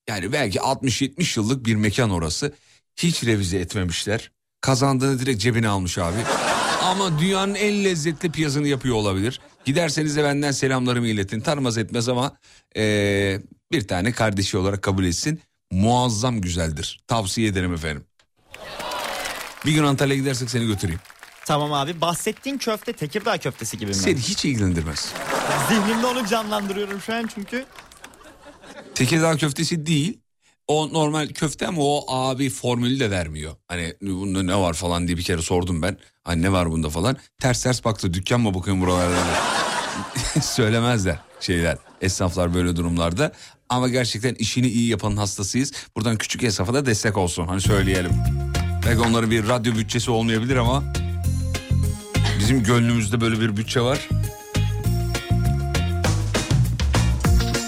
Yani belki 60-70 yıllık bir mekan orası. Hiç revize etmemişler. Kazandığını direkt cebine almış abi. Ama dünyanın en lezzetli piyazını yapıyor olabilir. Giderseniz de benden selamlarımı iletin. Tanımaz etmez ama eee, bir tane kardeşi olarak kabul etsin. Muazzam güzeldir. Tavsiye ederim efendim. Bir gün Antalya'ya gidersek seni götüreyim. Tamam abi bahsettiğin köfte Tekirdağ köftesi gibi mi? Seni hiç ilgilendirmez. Zihnimde onu canlandırıyorum şu an çünkü. Tekirdağ köftesi değil. O normal köfte ama o abi formülü de vermiyor. Hani bunda ne var falan diye bir kere sordum ben. Hani ne var bunda falan. Ters ters baktı dükkan mı bakıyorum buralarda. <laughs> Söylemezler şeyler. Esnaflar böyle durumlarda. Ama gerçekten işini iyi yapanın hastasıyız. Buradan küçük esnafa da destek olsun. Hani söyleyelim. Belki onların bir radyo bütçesi olmayabilir ama... Bizim gönlümüzde böyle bir bütçe var.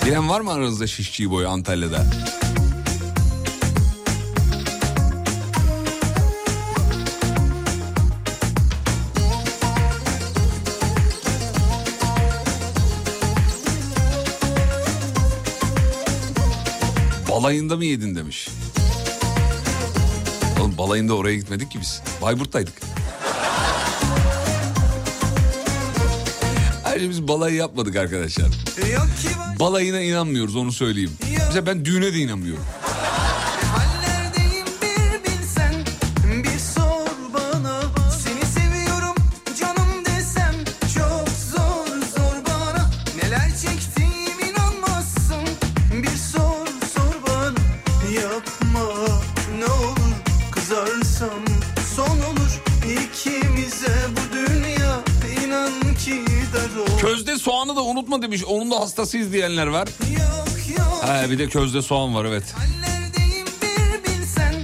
Bilen var mı aranızda şişçi boyu Antalya'da? Balayında mı yedin demiş. Oğlum balayında oraya gitmedik ki biz. Bayburt'taydık. Ayrıca biz balayı yapmadık arkadaşlar. Balayına inanmıyoruz onu söyleyeyim. Mesela ben düğüne de inanmıyorum. Demiş. Onun da hastasıyız diyenler var. Yok yok Ha, bir de közde soğan var evet. Bir bilsen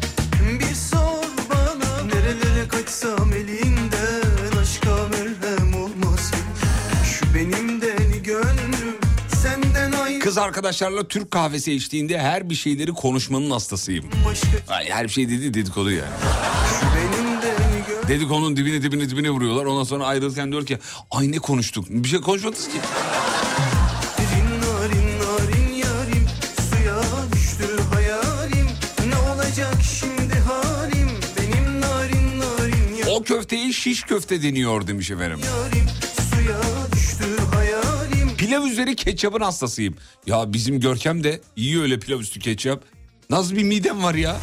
Bir elinden gönlüm Kız arkadaşlarla Türk kahvesi içtiğinde her bir şeyleri konuşmanın hastasıyım. başka Ay, her şey dedi dedikodu yani. Deli gönlüm Dedikodunun dibine dibine dibine vuruyorlar. Ondan sonra ayrılırken diyor ki ay ne konuştuk. Bir şey konuşmadınız ki. Köfteye şiş köfte deniyor demiş efendim. Pilav üzeri ketçapın hastasıyım. Ya bizim Görkem de yiyor öyle pilav üstü ketçap. Nasıl bir midem var ya?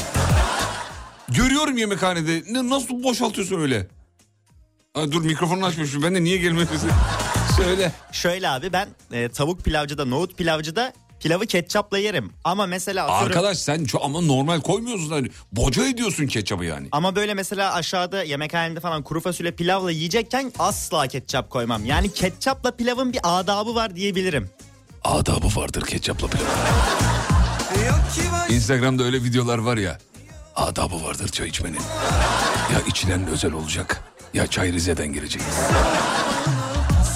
Görüyorum yemekhanede. Ne, nasıl boşaltıyorsun öyle? Ha, dur mikrofonunu açmışım. Ben de niye gelmemizi? <laughs> Söyle. Şöyle abi ben e, tavuk pilavcıda, nohut pilavcıda pilavı ketçapla yerim. Ama mesela atıyorum- Arkadaş sen çok ama normal koymuyorsun. Hani boca ediyorsun ketçapı yani. Ama böyle mesela aşağıda yemekhanede falan kuru fasulye pilavla yiyecekken asla ketçap koymam. Yani ketçapla pilavın bir adabı var diyebilirim. Adabı vardır ketçapla pilav. Instagram'da öyle videolar var ya. Adabı vardır çay içmenin. Ya içilen özel olacak. Ya çay Rize'den gelecek.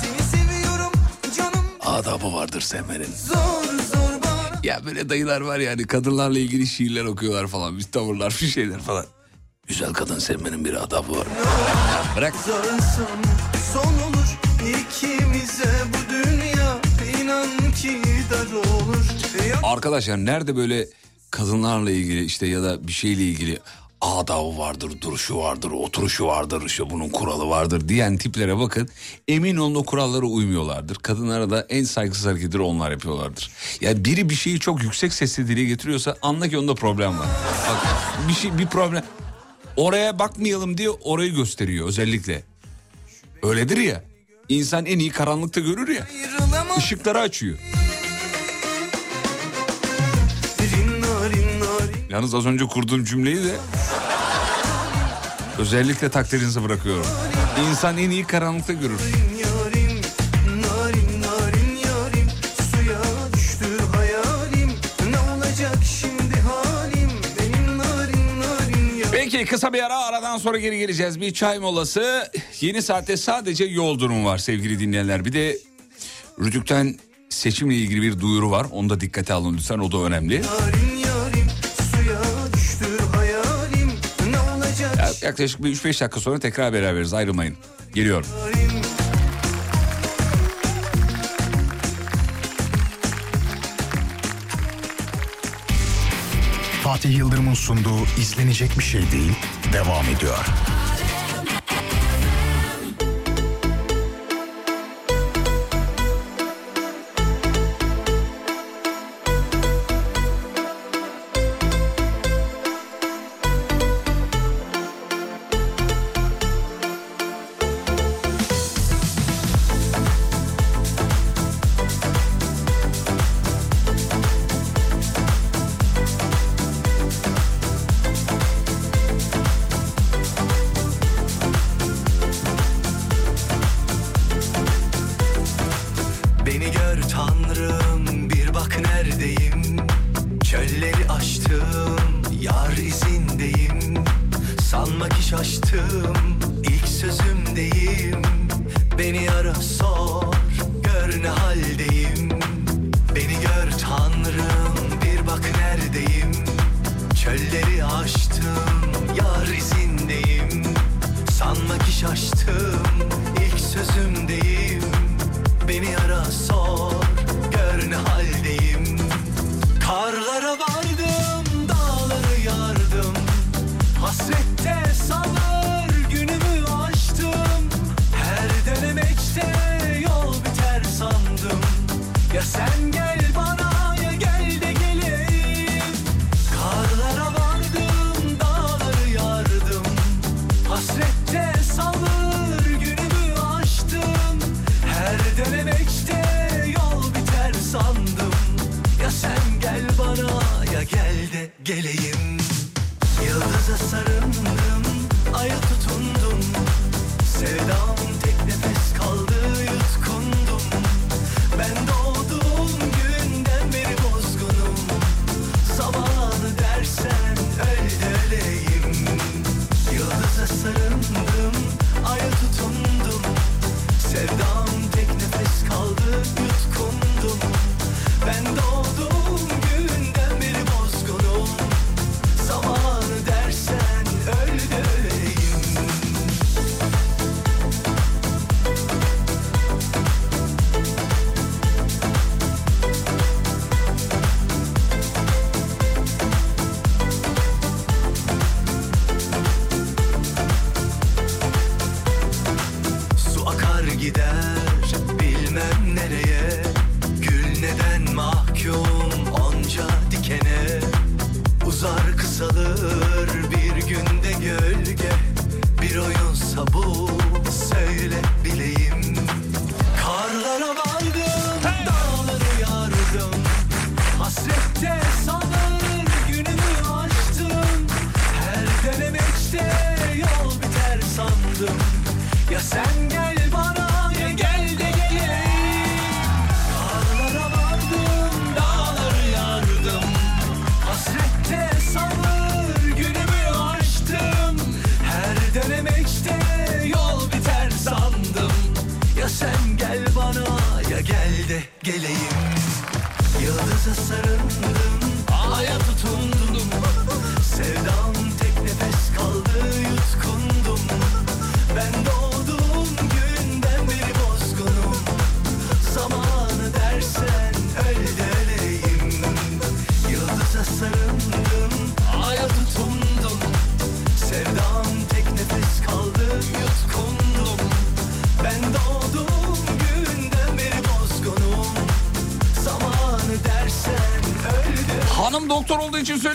Seni seviyorum canım Adabı vardır sevmenin. zor Ya böyle dayılar var yani kadınlarla ilgili şiirler okuyorlar falan. Bir tavırlar bir şeyler falan. Güzel kadın sevmenin bir adabı var. Ya bırak. Son olur ikimize bu dünya inan ki dar olur Arkadaşlar nerede böyle kadınlarla ilgili işte ya da bir şeyle ilgili adabı vardır, duruşu vardır, oturuşu vardır, işte bunun kuralı vardır diyen tiplere bakın. Emin olun o kurallara uymuyorlardır. Kadınlara da en saygısız hareketleri onlar yapıyorlardır. Ya biri bir şeyi çok yüksek sesle dile getiriyorsa anla ki onda problem var. Bak bir şey bir problem. Oraya bakmayalım diye orayı gösteriyor özellikle. Öyledir ya. İnsan en iyi karanlıkta görür ya. Işıkları açıyor. Yalnız az önce kurduğum cümleyi de özellikle takdirinize bırakıyorum. İnsan en iyi karanlıkta görür. Peki kısa bir ara aradan sonra geri geleceğiz. Bir çay molası. Yeni saatte sadece yol durumu var sevgili dinleyenler. Bir de Rütük'ten seçimle ilgili bir duyuru var. Onu da dikkate alın lütfen o da önemli. Narin Yaklaşık bir 3-5 dakika sonra tekrar beraberiz ayrılmayın. Geliyorum. Fatih Yıldırım'ın sunduğu izlenecek bir şey değil devam ediyor.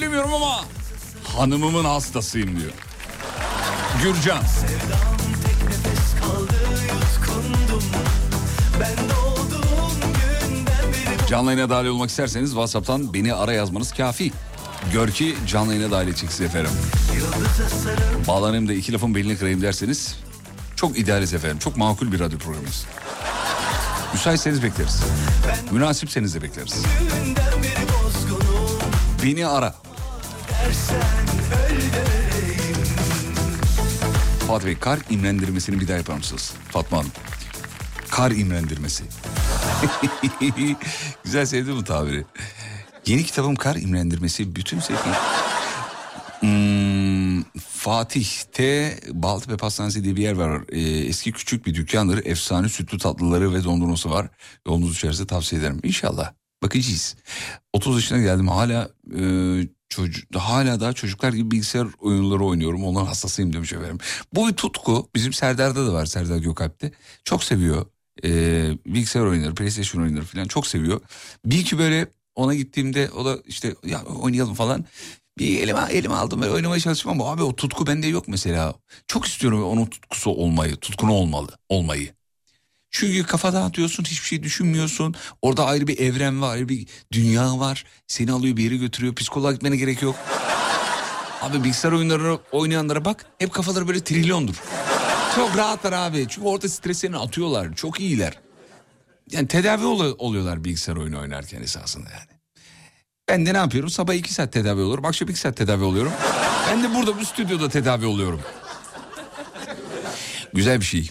Söylemiyorum ama hanımımın hastasıyım diyor. Gürcan. Canlı yayına dahil olmak isterseniz WhatsApp'tan beni ara yazmanız kafi. Gör ki canlı yayına dahil edeceksiniz efendim. yıldıza sarıl Bağlanayım da iki lafın belini kırayım derseniz çok idealiz efendim. Çok makul bir radyo programıyız. Müsaitseniz bekleriz. Münasipseniz de bekleriz. Beni ara. Fatih Bey kar imrendirmesini bir daha yapar mısınız? Fatma Hanım. Kar imrendirmesi. <laughs> Güzel sevdim bu tabiri. Yeni kitabım Kar imrendirmesi bütün sevdiğim... Hmm, Fatih'te Baltepe Pastanesi diye bir yer var. Ee, eski küçük bir dükkandır. Efsane sütlü tatlıları ve dondurması var. Yolunuz düşerse tavsiye ederim. İnşallah. Bakacağız. 30 yaşına geldim hala e, çocuk hala daha çocuklar gibi bilgisayar oyunları oynuyorum. Onların hastasıyım demiş efendim. Bu bir tutku. Bizim Serdar'da da var Serdar Gökalp'te. Çok seviyor. E, bilgisayar oyunları, PlayStation oyunları falan çok seviyor. Bir iki böyle ona gittiğimde o da işte ya oynayalım falan. Bir elime, elime aldım böyle oynamaya çalıştım ama abi o tutku bende yok mesela. Çok istiyorum onun tutkusu olmayı, tutkunu olmalı, olmayı. Çünkü kafa dağıtıyorsun, hiçbir şey düşünmüyorsun. Orada ayrı bir evren var, ayrı bir dünya var. Seni alıyor bir yere götürüyor. Psikoloğa gitmene gerek yok. Abi bilgisayar oyunları oynayanlara bak. Hep kafaları böyle trilyondur. Çok rahatlar abi. Çünkü orada streslerini atıyorlar. Çok iyiler. Yani tedavi ol- oluyorlar bilgisayar oyunu oynarken esasında yani. Ben de ne yapıyorum? Sabah iki saat tedavi oluyorum. Akşam iki saat tedavi oluyorum. Ben de burada bu stüdyoda tedavi oluyorum. Güzel bir şey.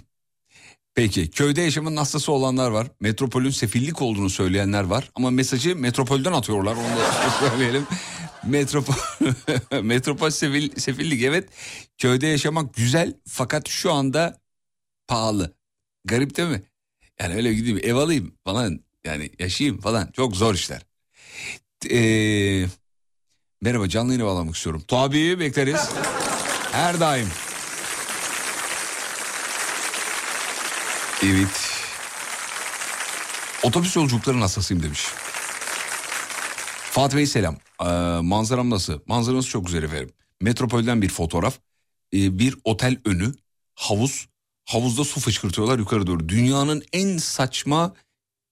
Peki köyde yaşamın hastası olanlar var. Metropolün sefillik olduğunu söyleyenler var. Ama mesajı metropolden atıyorlar. Onu da <laughs> söyleyelim. Metropol, <laughs> metropol sefil, sefillik evet. Köyde yaşamak güzel fakat şu anda pahalı. Garip değil mi? Yani öyle gideyim ev alayım falan yani yaşayayım falan çok zor işler. Ee, merhaba canlı yayına bağlamak istiyorum. Tabii bekleriz. Her daim. Evet. Otobüs yolculuklarının hastasıyım demiş. Fatih Bey selam. Ee, manzaram nasıl? Manzaranız çok güzel efendim. Metropolden bir fotoğraf. Ee, bir otel önü. Havuz. Havuzda su fışkırtıyorlar yukarı doğru. Dünyanın en saçma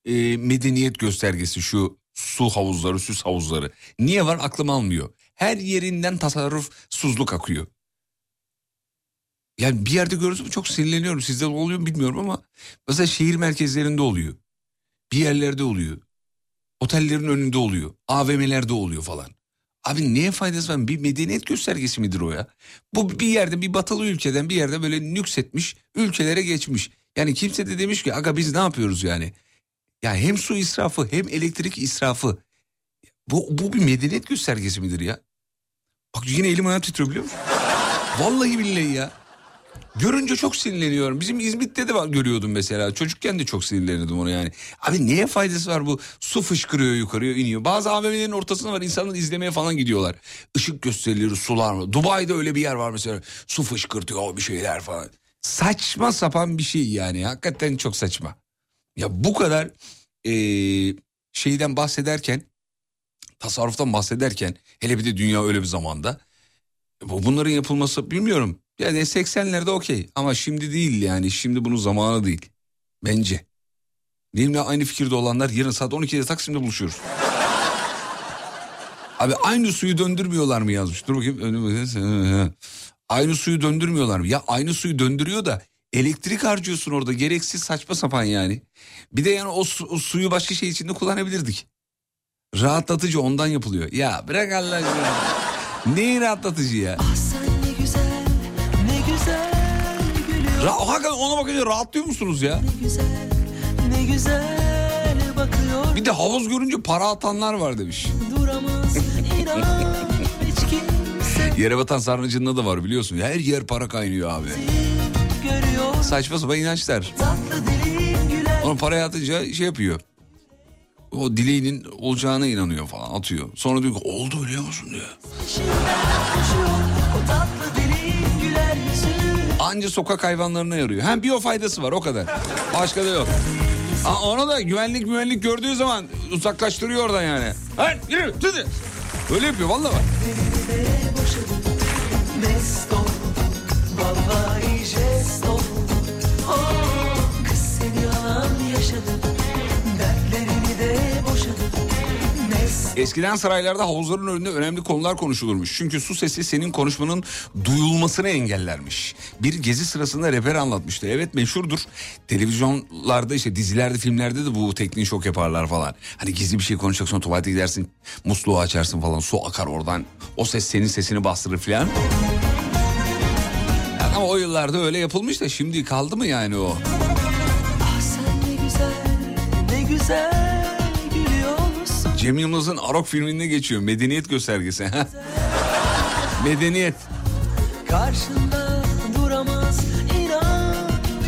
e, medeniyet göstergesi şu su havuzları, süs havuzları. Niye var aklım almıyor. Her yerinden tasarrufsuzluk akıyor. Yani bir yerde gördüm çok sinirleniyorum. Sizde de oluyor mu bilmiyorum ama mesela şehir merkezlerinde oluyor. Bir yerlerde oluyor. Otellerin önünde oluyor. AVM'lerde oluyor falan. Abi neye faydası var? Bir medeniyet göstergesi midir o ya? Bu bir yerde bir batılı ülkeden bir yerde böyle nüksetmiş ülkelere geçmiş. Yani kimse de demiş ki aga biz ne yapıyoruz yani? Ya hem su israfı hem elektrik israfı. Bu, bu bir medeniyet göstergesi midir ya? Bak yine elim ayağım titriyor biliyor musun? Vallahi billahi ya. Görünce çok sinirleniyorum. Bizim İzmit'te de var, görüyordum mesela. Çocukken de çok sinirleniyordum ona yani. Abi neye faydası var bu? Su fışkırıyor yukarıya iniyor. Bazı AVM'lerin ortasında var insanlar izlemeye falan gidiyorlar. Işık gösterileri sular mı? Dubai'de öyle bir yer var mesela. Su fışkırtıyor bir şeyler falan. Saçma sapan bir şey yani. Hakikaten çok saçma. Ya bu kadar eee, şeyden bahsederken tasarruftan bahsederken hele bir de dünya öyle bir zamanda bu- bunların yapılması bilmiyorum. Yani 80'lerde okey ama şimdi değil yani şimdi bunun zamanı değil. Bence. Benimle aynı fikirde olanlar yarın saat 12'de Taksim'de buluşuyoruz. <laughs> Abi aynı suyu döndürmüyorlar mı yazmış. Dur bakayım. Aynı suyu döndürmüyorlar mı? Ya aynı suyu döndürüyor da elektrik harcıyorsun orada. Gereksiz saçma sapan yani. Bir de yani o, su- o suyu başka şey için de kullanabilirdik. Rahatlatıcı ondan yapılıyor. Ya bırak Allah aşkına. Neyi rahatlatıcı ya? Sen Ra hakikaten ona bakınca rahatlıyor musunuz ya? Ne güzel, ne güzel bakıyor. Bir de havuz görünce para atanlar var demiş. Duramaz inan <laughs> Yere batan sarnıcında da var biliyorsun. Her yer para kaynıyor abi. görüyor. Saçma sapan inançlar. Onu paraya atınca şey yapıyor. O dileğinin olacağına inanıyor falan atıyor. Sonra diyor ki oldu biliyor musun diyor. Koşuyor. O tatlı yüzü. Anca sokak hayvanlarına yarıyor. Hem bir o faydası var o kadar. Başka da yok. Aa, ona da güvenlik güvenlik gördüğü zaman uzaklaştırıyor oradan yani. Hayır yürü. Öyle yapıyor vallahi bak. Eskiden saraylarda havuzların önünde önemli konular konuşulurmuş. Çünkü su sesi senin konuşmanın duyulmasını engellermiş. Bir gezi sırasında reper anlatmıştı. Evet meşhurdur. Televizyonlarda işte dizilerde filmlerde de bu tekniği çok yaparlar falan. Hani gizli bir şey konuşacaksın tuvalete gidersin musluğu açarsın falan su akar oradan. O ses senin sesini bastırır falan. Yani ama o yıllarda öyle yapılmış da şimdi kaldı mı yani o? ah sen ne güzel, ne güzel. Cem Yılmaz'ın Arok filminde geçiyor. Medeniyet göstergesi. <laughs> Medeniyet. Karşında duramaz inan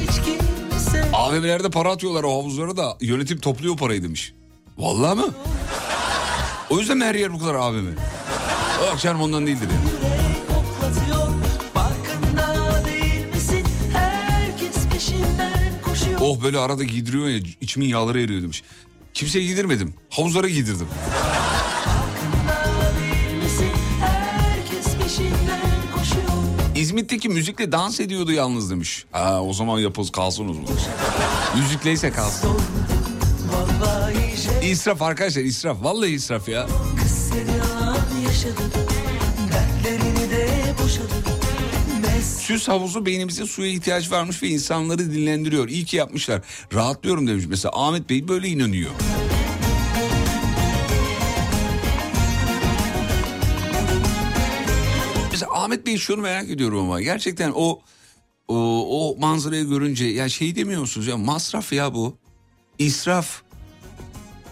hiç kimse. AVM'lerde para atıyorlar o havuzlara da yönetim topluyor parayı demiş. Vallahi mı? O yüzden mi her yer bu kadar AVM? Yok canım ondan değildir ya. Yürek koklatıyor, farkında değil misin? Herkes peşinden koşuyor. Oh böyle arada giydiriyor ya içimin yağları eriyor demiş. Kimseye giydirmedim. Havuzlara giydirdim. İzmit'teki müzikle dans ediyordu yalnız demiş. Ha o zaman yapız kalsın o zaman. Müzikleyse kalsın. İsraf arkadaşlar israf. Vallahi israf ya. kız seni yalan yaşadım. Dertlerini de boşadım. Mes Süs havuzu beynimizin suya ihtiyaç varmış ve insanları dinlendiriyor. İyi ki yapmışlar. Rahatlıyorum demiş. Mesela Ahmet Bey böyle inanıyor. Mesela Ahmet Bey şunu merak ediyorum ama gerçekten o o, o manzarayı görünce ya şey demiyor musunuz ya masraf ya bu israf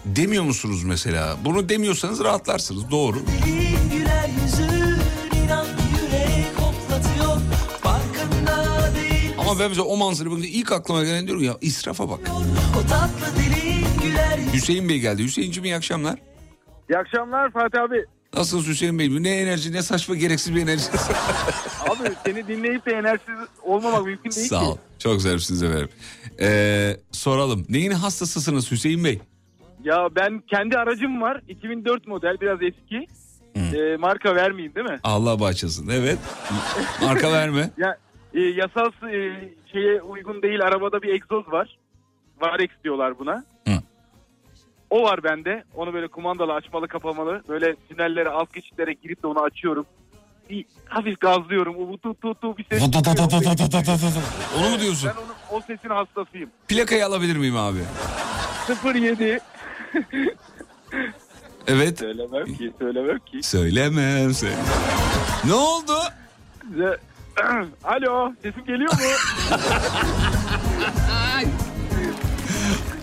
demiyor musunuz mesela? Bunu demiyorsanız rahatlarsınız doğru. Ama ben mesela o manzarayı bakınca ilk aklıma gelen diyorum ya israfa bak. o tatlı dilin güler yüzü. Hüseyin Bey geldi. Hüseyin'cim iyi akşamlar. İyi akşamlar Fatih abi. Nasılsınız Hüseyin Bey? Bu Ne enerji ne saçma gereksiz bir enerji. <laughs> Abi seni dinleyip de enerjisiz olmamak mümkün değil Sağ ol. ki. Çok zarifsiniz efendim. Ee, soralım. Neyin hastasısınız Hüseyin Bey? Ya ben kendi aracım var. 2004 model biraz eski. Ee, marka vermeyeyim değil mi? Allah bağışlasın. Evet. Marka verme. Ya e, yasal e, şeye uygun değil arabada bir egzoz var. Varex diyorlar buna. Hı. O var bende. Onu böyle kumandalı açmalı kapamalı. Böyle tünellere alt geçitlere girip de onu açıyorum. Bir hafif gazlıyorum. O tut tut tut bir ses. çıkıyor. Onu mu diyorsun? Ben onun o sesin hastasıyım. Plakayı alabilir miyim abi? 07 <laughs> Evet. söylemem ki söylemem ki. Söylemem söyle. Ne oldu? Size... Alo sesim geliyor mu?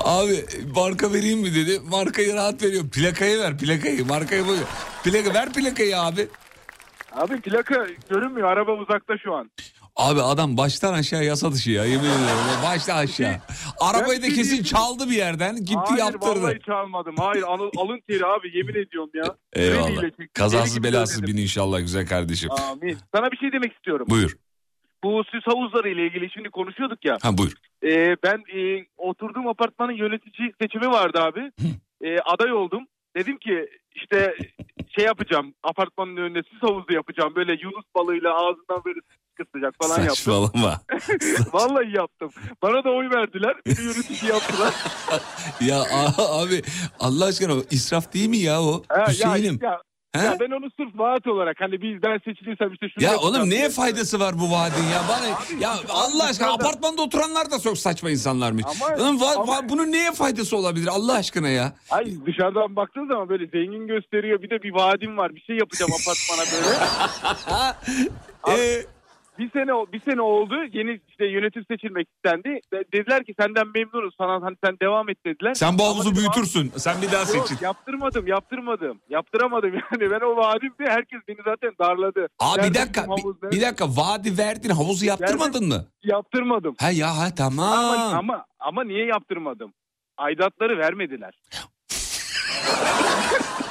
Abi marka vereyim mi dedi. Markayı rahat veriyor. Plakayı ver plakayı. Markayı boyu. Plaka ver plakayı abi. Abi plaka görünmüyor. Araba uzakta şu an. Abi adam baştan aşağı yasa dışı ya yemin ediyorum. Baştan aşağı. <laughs> Arabayı da şey kesin çaldı bir yerden. Gitti Hayır yaptırdı. vallahi çalmadım. Hayır alın, alın teri abi yemin ediyorum ya. Eyvallah. Kazasız belasız bin inşallah güzel kardeşim. Amin. Sana bir şey demek istiyorum. Buyur. Bu süs havuzları ile ilgili şimdi konuşuyorduk ya. Ha buyur. Ee, ben e, oturduğum apartmanın yönetici seçimi vardı abi. Ee, aday oldum. Dedim ki işte şey yapacağım. Apartmanın önüne süs havuzu yapacağım. Böyle yunus balığıyla ağzından böyle kısacak falan yaptım. Saçmalama. <laughs> <laughs> Vallahi yaptım. Bana da oy verdiler. Beni yönetici yaptılar. <laughs> ya abi Allah aşkına israf değil mi ya o? Ha, ya, Hüseyin'im. ya, He? ya ben onu sırf vaat olarak hani biz ben seçilirsem işte şunu Ya oğlum neye faydası var bu vaadin ya? Bana ya Allah aşkına dışarıda- apartmanda oturanlar da çok saçma insanlarmış. Ama- Lan va- ama- va- bunun neye faydası olabilir Allah aşkına ya? Ay dışarıdan baktığın zaman böyle zengin gösteriyor. Bir de bir vaadim var. Bir şey yapacağım apartmana böyle. Ee, bir sene bir sene oldu. Yeni işte yönetim seçilmek istendi. De- Dediler ki senden memnunuz. Sana hani sen devam et dediler. sen bu havuzu büyütürsün. Sen bir daha "Abi, Yok, yaptırmadım, yaptırmadım. Yaptıramadım <laughs> yani. Ben o vaadimdi. Herkes beni zaten darladı. Aa bir dakika bir, bir dakika vaadi verdin havuzu yaptırmadın mı? Yaptırmadım. Ha ya ha tamam. Ama, ama ama niye yaptırmadım? Aidatları vermediler. <laughs>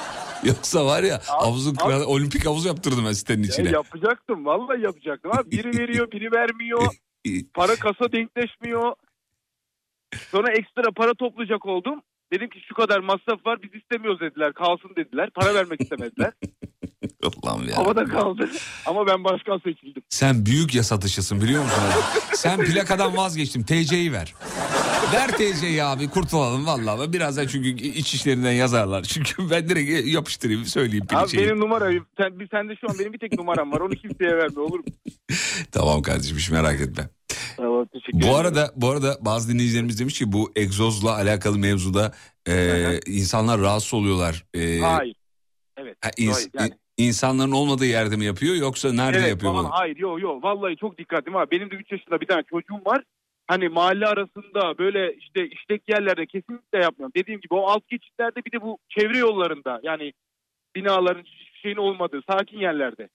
<laughs> Yoksa var ya Abi- havuzun abi- olimpik havuzu yaptırdım ben sitenin Ya içine. yapacaktım. Vallahi yapacaktım. Ha, biri veriyor, biri vermiyor. <laughs> Para kasa denkleşmiyor. Sonra ekstra para toplayacak oldum. Dedim ki şu kadar masraf var biz istemiyoruz dediler. Kalsın dediler. Para vermek istemediler. <laughs> Allah'ım ya. Havada kaldı. Ama ben başkan seçildim. Sen büyük yasa dışısın biliyor musun? abi? Sen plakadan vazgeçtim. TC'yi ver. Ver TC'yi abi kurtulalım vallahi. Birazdan çünkü iç işlerinden yazarlar. Çünkü ben direkt yapıştırayım söyleyeyim Abi şeyi. benim numarayı sen, bir sende şu an benim bir tek numaram var. Onu kimseye verme olur mu? Tamam kardeşim hiç merak etme. Tamam teşekkür Bu arada bu arada bazı dinleyicilerimiz demiş ki bu egzozla alakalı mevzuda e, insanlar rahatsız oluyorlar. E, Hayır. Evet. ha, ins- hayır, yani. insanların olmadığı yerde mi yapıyor yoksa nerede Evet, yapıyor falan. bunu? Hayır yok yok vallahi çok dikkatlim var. Benim de 3 yaşında bir tane çocuğum var. Hani mahalle arasında böyle işte işlek yerlerde kesinlikle yapmıyorum. Dediğim gibi o alt geçitlerde bir de bu çevre yollarında yani binaların şeyin olmadığı sakin yerlerde.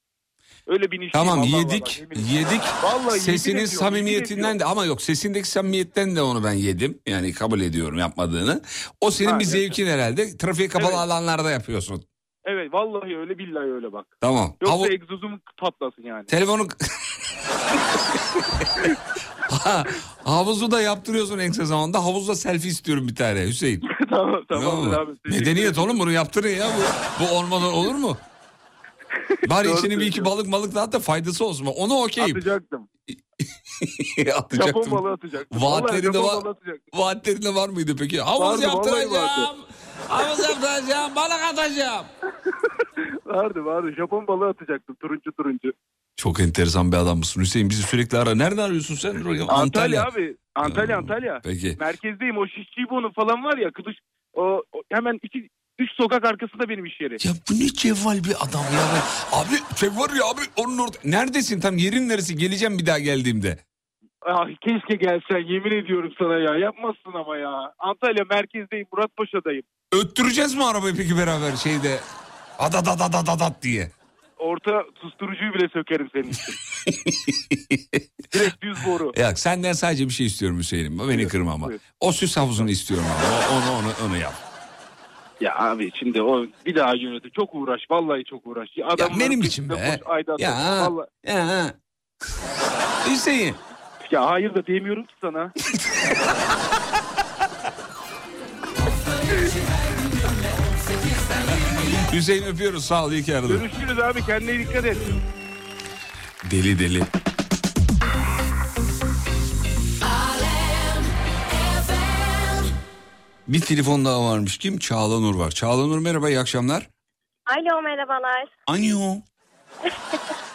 Öyle bir Tamam vallahi yedik ederim. yedik. Vallahi Sesinin ediyorum, samimiyetinden de ama yok sesindeki samimiyetten de onu ben yedim. Yani kabul ediyorum yapmadığını. O senin Ha, bir evet. zevkin herhalde. Trafiğe kapalı Evet. alanlarda yapıyorsun. Evet vallahi öyle billahi öyle bak. Tamam. Yoksa Havu- egzozum patlasın yani. telefonu Ha, <laughs> <laughs> havuzu da yaptırıyorsun en kısa zamanda. Havuzda selfie istiyorum bir tane Hüseyin. <laughs> tamam Tamam abi. Medeniyet oğlum bunu yaptırın ya. Bu, bu olmadan olur mu? Bari Doğru içine bir iki balık balık dağıt da faydası olsun. Onu okeyim. Atacaktım. <laughs> Japon Atacaktım. balığı atacaktım. Vaatlerinde Vallahi Japon var- balığı atacaktım. Vaatlerinde var mıydı peki? Havuz Vardı, yaptıracağım. Havuz yaptıracağım. Balık atacağım. Vardı vardı. Japon balığı atacaktım. Turuncu turuncu. Çok enteresan bir adam mısın Hüseyin. Bizi sürekli ara. Nerede arıyorsun sen? Antalya, abi. Antalya Antalya. Peki. Merkezdeyim. O şişçi bonu falan var ya. Kılıç, o, o hemen iki, üç sokak arkasında benim iş yeri. Ya bu ne cevval bir adam ya. Abi şey var ya abi onun orada. Neredesin tam yerin neresi? Geleceğim bir daha geldiğimde. Ah, keşke gelsen yemin ediyorum sana ya. Yapmazsın ama ya. Antalya merkezdeyim. Muratpaşa'dayım. Öttüreceğiz mi arabayı peki beraber şeyde? Adadadadadadat diye. Orta susturucuyu bile sökerim senin için. <laughs> Direkt düz boru. Ya senden sadece bir şey istiyorum Hüseyin'im. Beni Buyur, kırma ama. buyur. O süs havuzunu istiyorum ama. O- Onu onu onu yap. Ya abi şimdi o bir daha yönetim. Çok uğraş. Vallahi çok uğraş. Adamların benim için be. boş Ya. Vallahi. Ya. Hüseyin. Ya hayır da demiyorum ki sana. <laughs> Hüseyin öpüyoruz sağ ol iyi ki aradın. Görüşürüz abi kendine dikkat et. Deli deli. Bir telefon daha varmış. Kim? Çağla Nur var. Çağla Nur merhaba iyi akşamlar. Alo merhabalar. Anyo. <laughs>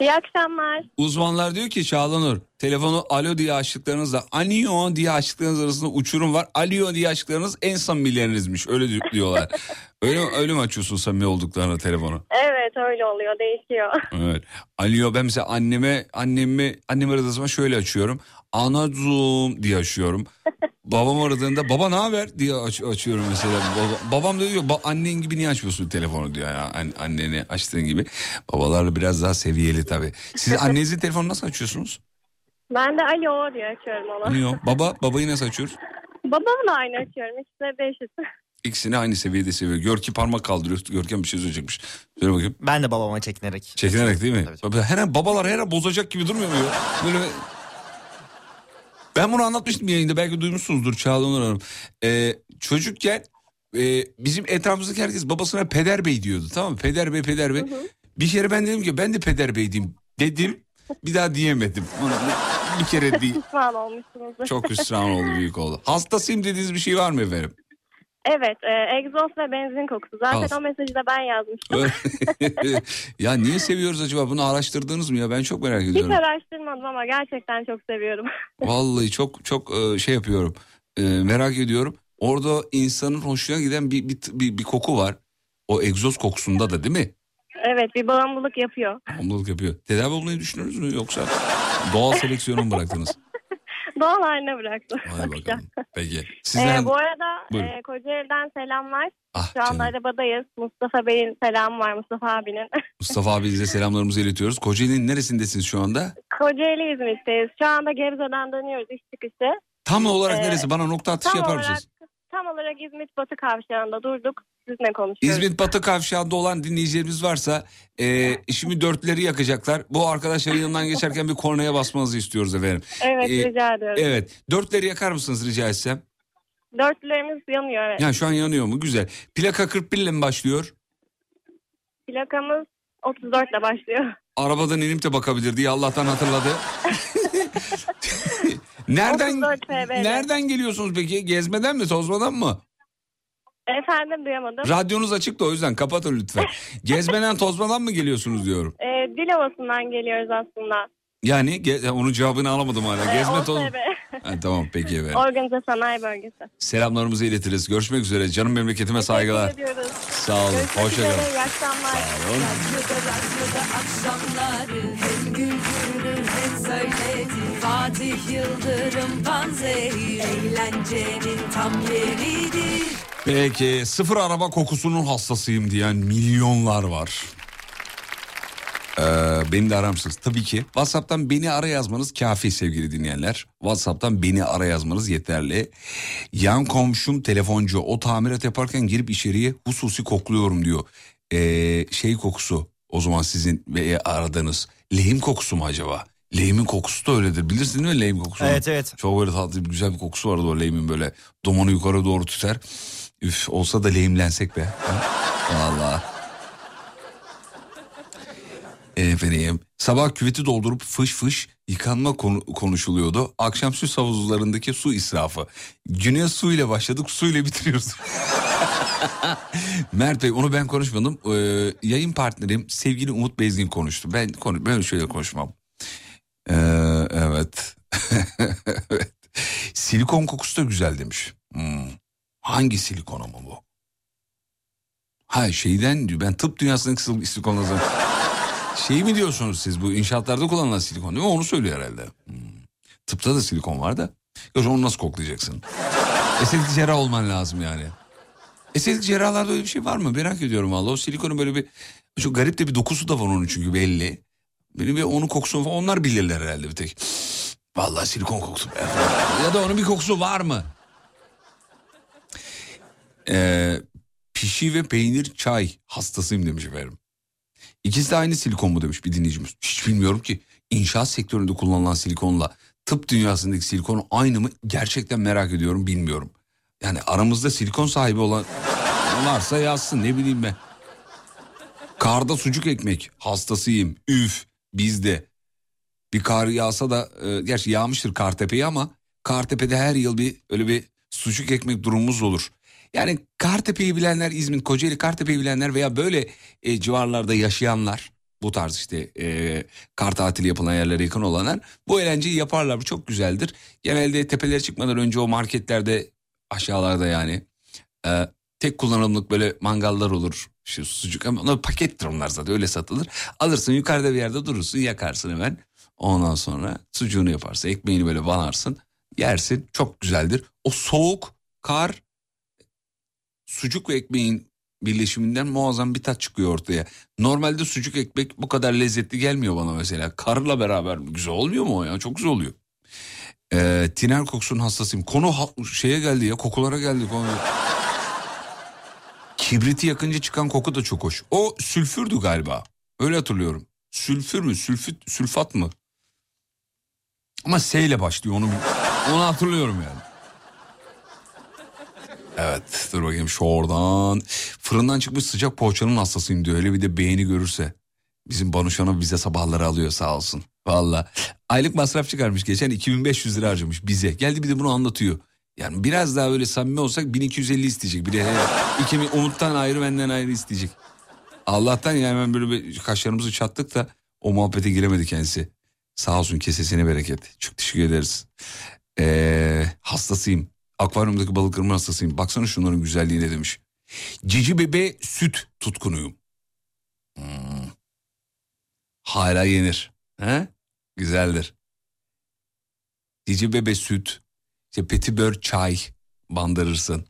İyi akşamlar. Uzmanlar diyor ki Çağla Nur telefonu alo diye açtıklarınızla anyo diye açtıklarınız arasında uçurum var. Alo diye açtıklarınız en samimilerinizmiş öyle di- diyorlar. <laughs> öyle, öyle mi açıyorsun samimi olduklarına telefonu? Evet öyle oluyor değişiyor. Evet. Alo ben mesela anneme annemi annem zaman şöyle açıyorum. Anacığım diye açıyorum. Babam aradığında baba ne haber diye aç- açıyorum mesela. Baba- babam da diyor "Ba- annen gibi niye açmıyorsun telefonu diyor ya An- anneni açtığın gibi. Babalarla biraz daha seviyeli tabii. Siz <laughs> annenizin telefonu nasıl açıyorsunuz? Ben de alo diye açıyorum onu. Anıyor. Baba babayı nasıl açıyoruz? Babamla aynı açıyorum. İkisi de değişik. İkisini aynı seviyede seviyor. Görki parmak kaldırıyor. Görkem bir şey söyleyecekmiş. Söyle bakayım. Ben de babama çekinerek. Çekinerek değil mi? Tabii, Tabii, Her an babalar her an bozacak gibi durmuyor mu? Böyle... Ben bunu anlatmıştım yayında belki duymuşsunuzdur Çağla Onur Hanım. Ee, çocukken e, bizim etrafımızdaki herkes babasına Peder Bey diyordu tamam mı? Peder Bey Peder Bey. Bir kere ben dedim ki ben de Peder Bey diyeyim dedim. Bir daha diyemedim. Bir kere değil. Pişman olmuşsunuzdur. Çok hüsran oldu büyük oldu. Hastasıyım dediğiniz bir şey var mı efendim? Evet e, egzoz ve benzin kokusu. Zaten Al. o mesajı da ben yazmıştım. <laughs> ya niye seviyoruz acaba? Bunu araştırdınız mı ya? Ben çok merak Hiç ediyorum. araştırmadım ama gerçekten çok seviyorum. <laughs> Vallahi çok çok e, şey yapıyorum. E, merak ediyorum. Orada insanın hoşuna giden bir, bir, bir, bir koku var. O egzoz kokusunda da değil mi? evet bir bağımlılık yapıyor. Bağımlılık yapıyor. Tedavi olmayı düşünürüz mü yoksa doğal <laughs> seleksiyona mı bıraktınız? Doğal haline bıraktım. Hadi bakalım. Peki. E, Sizden... bu arada Buyurun. e, Kocaeli'den selamlar. ah, Şu anda canım. arabadayız. Mustafa Bey'in selamı var Mustafa abinin. <laughs> Mustafa abinize selamlarımızı iletiyoruz. Kocaeli'nin neresindesiniz şu anda? Kocaeli İzmit'teyiz. Şu anda Gebze'den dönüyoruz iş çıkışı. Tam olarak Ee, neresi? Bana nokta atışı yapar mısınız? Tam olarak İzmit Batı Kavşağı'nda durduk. Sizinle konuşuyoruz. İzmit Batı Kavşağı'nda olan dinleyicilerimiz varsa e, işimi dörtleri yakacaklar. Bu arkadaşların yanından geçerken bir kornaya basmanızı istiyoruz efendim. Evet Ee, rica ediyorum. Evet. Dörtleri yakar mısınız rica etsem? Dörtlülerimiz yanıyor evet. Yani şu an yanıyor mu? Güzel. Plaka 41 ile mi başlıyor? Plakamız 34 ile başlıyor. Arabadan inip de bakabilir diye Allah'tan hatırladı. <laughs> nereden 34 TB 'le. nereden geliyorsunuz peki? Gezmeden mi, tozmadan mı? Efendim duyamadım. Radyonuz açık da o yüzden kapatın lütfen. <laughs> Gezmeden, tozmadan mı geliyorsunuz diyorum. Ee, Dilovası'ndan geliyoruz aslında. Yani ge- onun cevabını alamadım hala. Ee, Gezme toz. Ha, tamam peki efendim. Organize Sanayi Bölgesi. Selamlarımızı iletiriz. Görüşmek üzere. Canım memleketime saygılar. Ediyoruz. Sağ olun. Görüşmek Hoşçakalın. üzere. İyi akşamlar. Radyoda radyoda akşamları Hem güldürür hem Fatih Yıldırım Panzehir Eğlencenin tam yeridir Peki sıfır araba kokusunun hastasıyım diyen milyonlar var. Ee, beni de aramsınız. Tabii ki WhatsApp'tan beni ara yazmanız kafi sevgili dinleyenler. WhatsApp'tan beni ara yazmanız yeterli. Yan komşum telefoncu o tamirat yaparken girip içeriye hususi kokluyorum diyor. Ee, şey kokusu o zaman sizin ve aradığınız lehim kokusu mu acaba? Lehimin kokusu da öyledir. Bilirsiniz değil mi lehim kokusunu? Evet evet. Çok böyle tatlı bir güzel bir kokusu vardı o lehimin böyle dumanı yukarı doğru tüter. Üf olsa da lehimlensek be. Ha? Vallahi. Efendim sabah küveti doldurup fış fış yıkanma konu- konuşuluyordu. Akşam süs havuzlarındaki su israfı. Güne su ile başladık su ile bitiriyoruz. <laughs> Mert Bey onu ben konuşmadım. Ee, yayın partnerim sevgili Umut Bezgin konuştu. Ben konu ben şöyle konuşmam. Ee, evet. <laughs> evet. Silikon kokusu da güzel demiş. Hmm. Hangi silikon ama bu? Ha şeyden diyor ben tıp dünyasındaki sil- silikonlardan... şey mi diyorsunuz siz bu inşaatlarda kullanılan silikon değil mi? Onu söylüyor herhalde. Hmm. Tıpta da silikon var da. Yoksa onu nasıl koklayacaksın? Estetik cerrah olman lazım yani. Estetik cerrahlarda öyle bir şey var mı? Merak ediyorum valla. O silikonun böyle bir... Çok garip de bir dokusu da var onun çünkü belli. Benim bir onun kokusunu falan onlar bilirler herhalde bir tek. Vallahi silikon kokusu. ya da onun bir kokusu var mı? Ee, pişi ve peynir çay hastasıyım demiş efendim. İkisi de aynı silikon mu demiş bir dinleyicimiz. Hiç bilmiyorum ki inşaat sektöründe kullanılan silikonla tıp dünyasındaki silikon aynı mı? Gerçekten merak ediyorum bilmiyorum. Yani aramızda silikon sahibi olan varsa yazsın ne bileyim ben. Karda sucuk ekmek hastasıyım. Üf bizde. Bir kar yağsa da e, gerçi yağmıştır Kartepe'yi ama Kartepe'de her yıl bir öyle bir sucuk ekmek durumumuz olur. Yani Kartepe'yi bilenler, İzmit, Kocaeli Kartepe'yi bilenler veya böyle e, civarlarda yaşayanlar bu tarz işte e, kar tatili yapılan yerlere yakın olanlar bu eğlenceyi yaparlar. Bu çok güzeldir. Genelde tepelere çıkmadan önce o marketlerde aşağılarda yani e, tek kullanımlık böyle mangallar olur. Şu sucuk ama onlar pakettir onlar zaten öyle satılır. Alırsın yukarıda bir yerde durursun yakarsın hemen. Ondan sonra sucuğunu yaparsın ekmeğini böyle banarsın yersin çok güzeldir. O soğuk kar sucuk ve ekmeğin birleşiminden muazzam bir tat çıkıyor ortaya. Normalde sucuk ekmek bu kadar lezzetli gelmiyor bana mesela. Karla beraber güzel olmuyor mu o ya? Çok güzel oluyor. Ee, tiner kokusunun hastasıyım. Konu ha- şeye geldi ya kokulara geldi konu. Kibriti yakınca çıkan koku da çok hoş. O sülfürdü galiba. Öyle hatırlıyorum. Sülfür mü? Sülfüt, sülfat mı? Ama S ile başlıyor onu onu hatırlıyorum yani. Evet dur bakayım şu oradan. Fırından çıkmış sıcak poğaçanın hastasıyım diyor. Öyle bir de beğeni görürse. Bizim Banuşan'a bize sabahları alıyor sağ olsun. Valla. Aylık masraf çıkarmış geçen 2500 lira harcamış bize. Geldi bir de bunu anlatıyor. Yani biraz daha böyle samimi olsak 1250 isteyecek. Bir de ikimi Umut'tan ayrı benden ayrı isteyecek. Allah'tan yani hemen böyle bir kaşlarımızı çattık da o muhabbete giremedi kendisi. Sağ olsun kesesine bereket. Çok teşekkür ederiz. Ee, hastasıyım. Akvaryumdaki balıklarımın hastasıyım. Baksana şunların güzelliğine demiş. Cici bebe süt tutkunuyum. Hmm. Hala yenir. He? Güzeldir. Cici bebe süt. İşte petibör çay bandırırsın.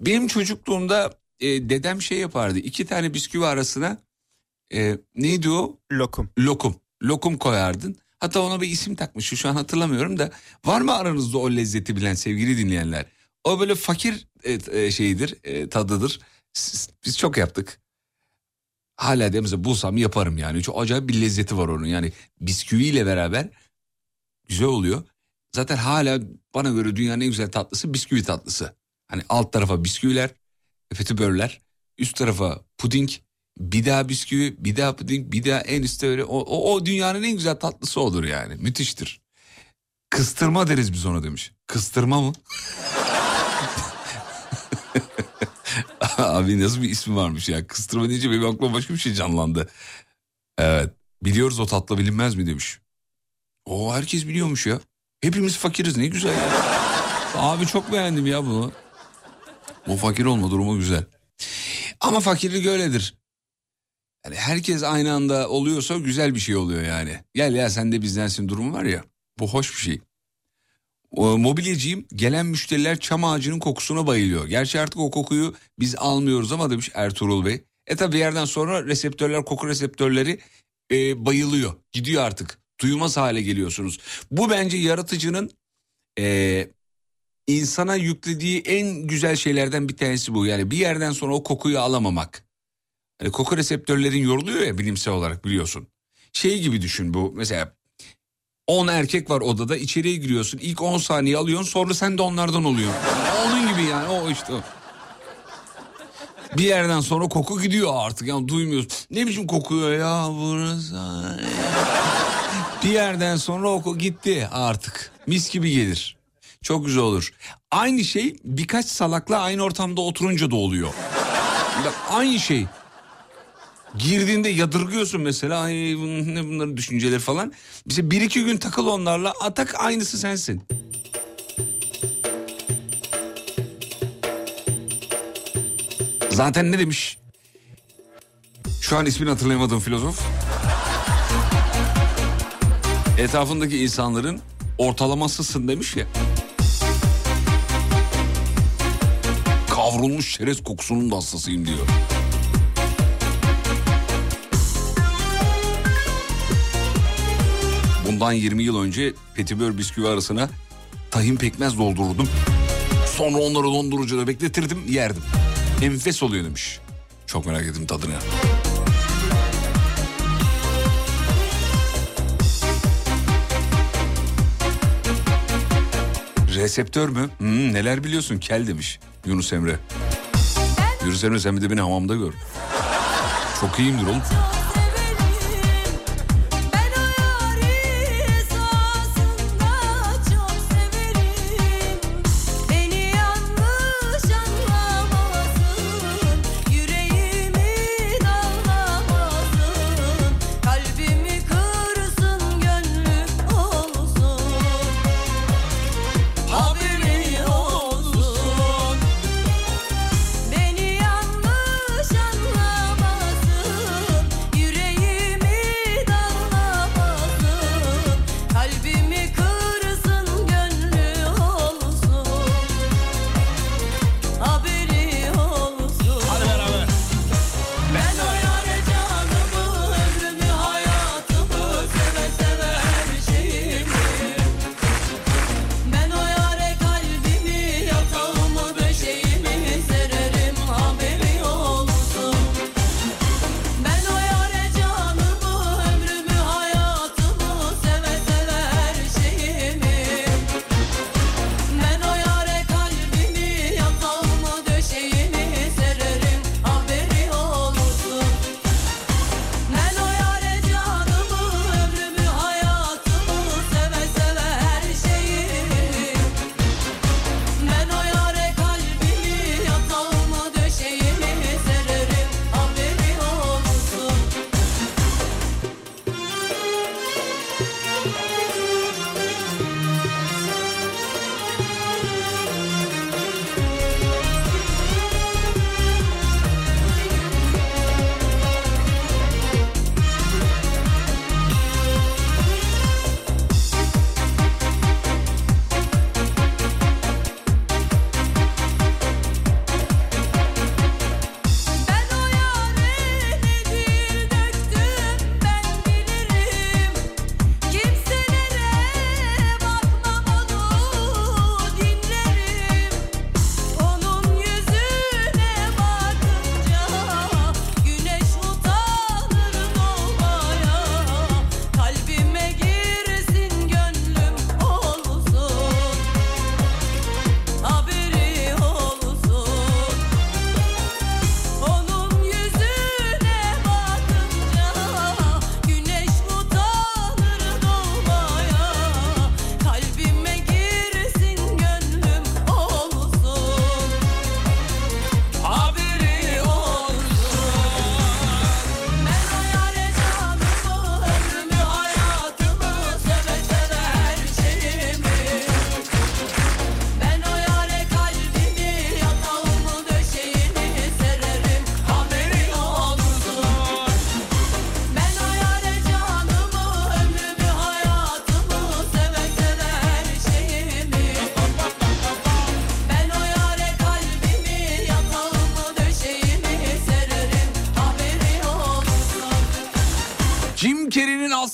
Benim çocukluğumda e, dedem şey yapardı. İki tane bisküvi arasına e, neydi o? Lokum. Lokum. Lokum koyardın. Hatta ona bir isim takmış. Şu an hatırlamıyorum da. Var mı aranızda o lezzeti bilen sevgili dinleyenler? O böyle fakir e, e, şeyidir, e, tadıdır. S- Biz çok yaptık. Hala de mesela bulsam yaparım yani. Çok acayip bir lezzeti var onun. Yani bisküviyle beraber güzel oluyor. Zaten hala bana göre dünyanın en güzel tatlısı bisküvi tatlısı. Hani alt tarafa bisküviler, petibörler, üst tarafa puding, bir daha bisküvi, bir daha puding, bir daha en üstte öyle. O, o, o dünyanın en güzel tatlısı olur yani. Müthiştir. Kıstırma deriz biz ona demiş. Kıstırma mı? <laughs> Abi nasıl bir ismi varmış ya. Kıstırma deyince benim aklıma başka bir şey canlandı. Evet. Biliyoruz o tatlı bilinmez mi demiş. O herkes biliyormuş ya. Hepimiz fakiriz ne güzel ya. Abi çok beğendim ya bunu. Bu fakir olma durumu güzel. Ama fakirlik öyledir. Yani herkes aynı anda oluyorsa güzel bir şey oluyor yani. Gel ya sen de bizdensin durumu var ya. Bu hoş bir şey. O, mobilyacıyım gelen müşteriler çam ağacının kokusuna bayılıyor. Gerçi artık o kokuyu biz almıyoruz ama demiş Ertuğrul Bey. E tabi bir yerden sonra reseptörler koku reseptörleri e, bayılıyor. Gidiyor artık. Duyulmaz hale geliyorsunuz. Bu bence yaratıcının e, insana yüklediği en güzel şeylerden bir tanesi bu. Yani bir yerden sonra o kokuyu alamamak. Hani koku reseptörlerin yoruluyor ya bilimsel olarak biliyorsun. Şey gibi düşün bu mesela 10 erkek var odada içeriye giriyorsun ilk 10 saniye alıyorsun sonra sen de onlardan oluyorsun. Onun gibi yani o işte. Bir yerden sonra koku gidiyor artık yani duymuyorsun. Ne biçim kokuyor ya burası. Bir yerden sonra o koku gitti artık. Mis gibi gelir. Çok güzel olur. Aynı şey birkaç salakla aynı ortamda oturunca da oluyor. Bak, aynı şey. Girdiğinde yadırgıyorsun mesela ay ne bunların düşünceleri falan. Bize bir iki gün takıl onlarla atak aynısı sensin. Zaten ne demiş? Şu an ismini hatırlayamadığım filozof. Etrafındaki insanların ortalamasısın demiş ya. Kavrulmuş çerez kokusunun da hastasıyım diyor. Bundan 20 yıl önce petibör bisküvi arasına tahin pekmez doldururdum. Sonra onları dondurucuda bekletirdim yerdim. Enfes oluyor demiş. Çok merak ettim tadını. Reseptör mü? Hmm, neler biliyorsun kel demiş Yunus Emre. Yunus Emre sen bir de beni hamamda gör. Çok iyiyimdir oğlum.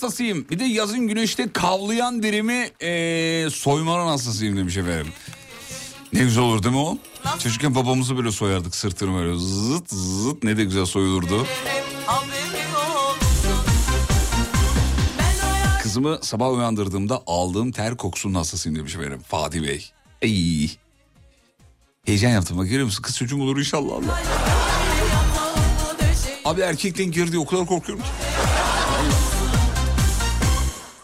Hastasıyım. Bir de yazın güneşte kavlayan derimi ee, soymanın hastasıyım demiş efendim. Ne güzel olur değil mi o? Çocukken babamızı böyle soyardık sırtını böyle zıt zıt ne de güzel soyulurdu. Kızımı sabah uyandırdığımda aldığım ter kokusunun hastasıyım demiş efendim Fatih Bey. Ey. Heyecan yaptım bak görüyor musun? Kız çocuğum olur inşallah Allah. Abi erkekten girdi o kadar korkuyorum ki.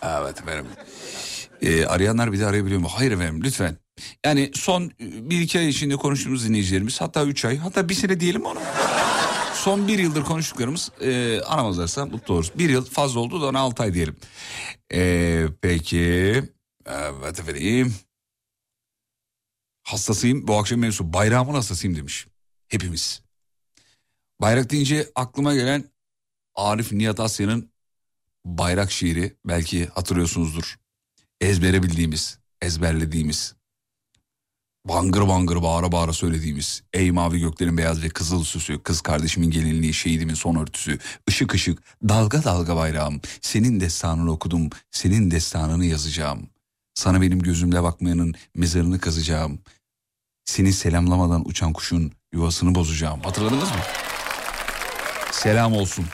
Evet efendim. Ee, arayanlar bir de arayabiliyor mu? Hayır efendim lütfen. Yani son e, bir iki ay içinde konuştuğumuz dinleyicilerimiz hatta üç ay hatta bir sene diyelim ona? Son bir yıldır konuştuklarımız e, aramazlarsa mutlu oluruz. Bir yıl fazla oldu da ona altı ay diyelim. Ee, peki. Evet efendim. Hastasıyım bu akşam mevzu bayrağımın hastasıyım demiş. Hepimiz. Bayrak deyince aklıma gelen Arif Nihat Asya'nın bayrak şiiri belki hatırlıyorsunuzdur. Ezbere bildiğimiz, ezberlediğimiz, bangır bangır bağıra bağıra söylediğimiz Ey mavi göklerin beyaz ve kızıl süsü, kız kardeşimin gelinliği, şehidimin son örtüsü, ışık ışık, dalga dalga bayrağım, senin destanını okudum, senin destanını yazacağım. Sana benim gözümle bakmayanın mezarını kazacağım. Seni selamlamadan uçan kuşun yuvasını bozacağım. Hatırladınız mı? Selam olsun.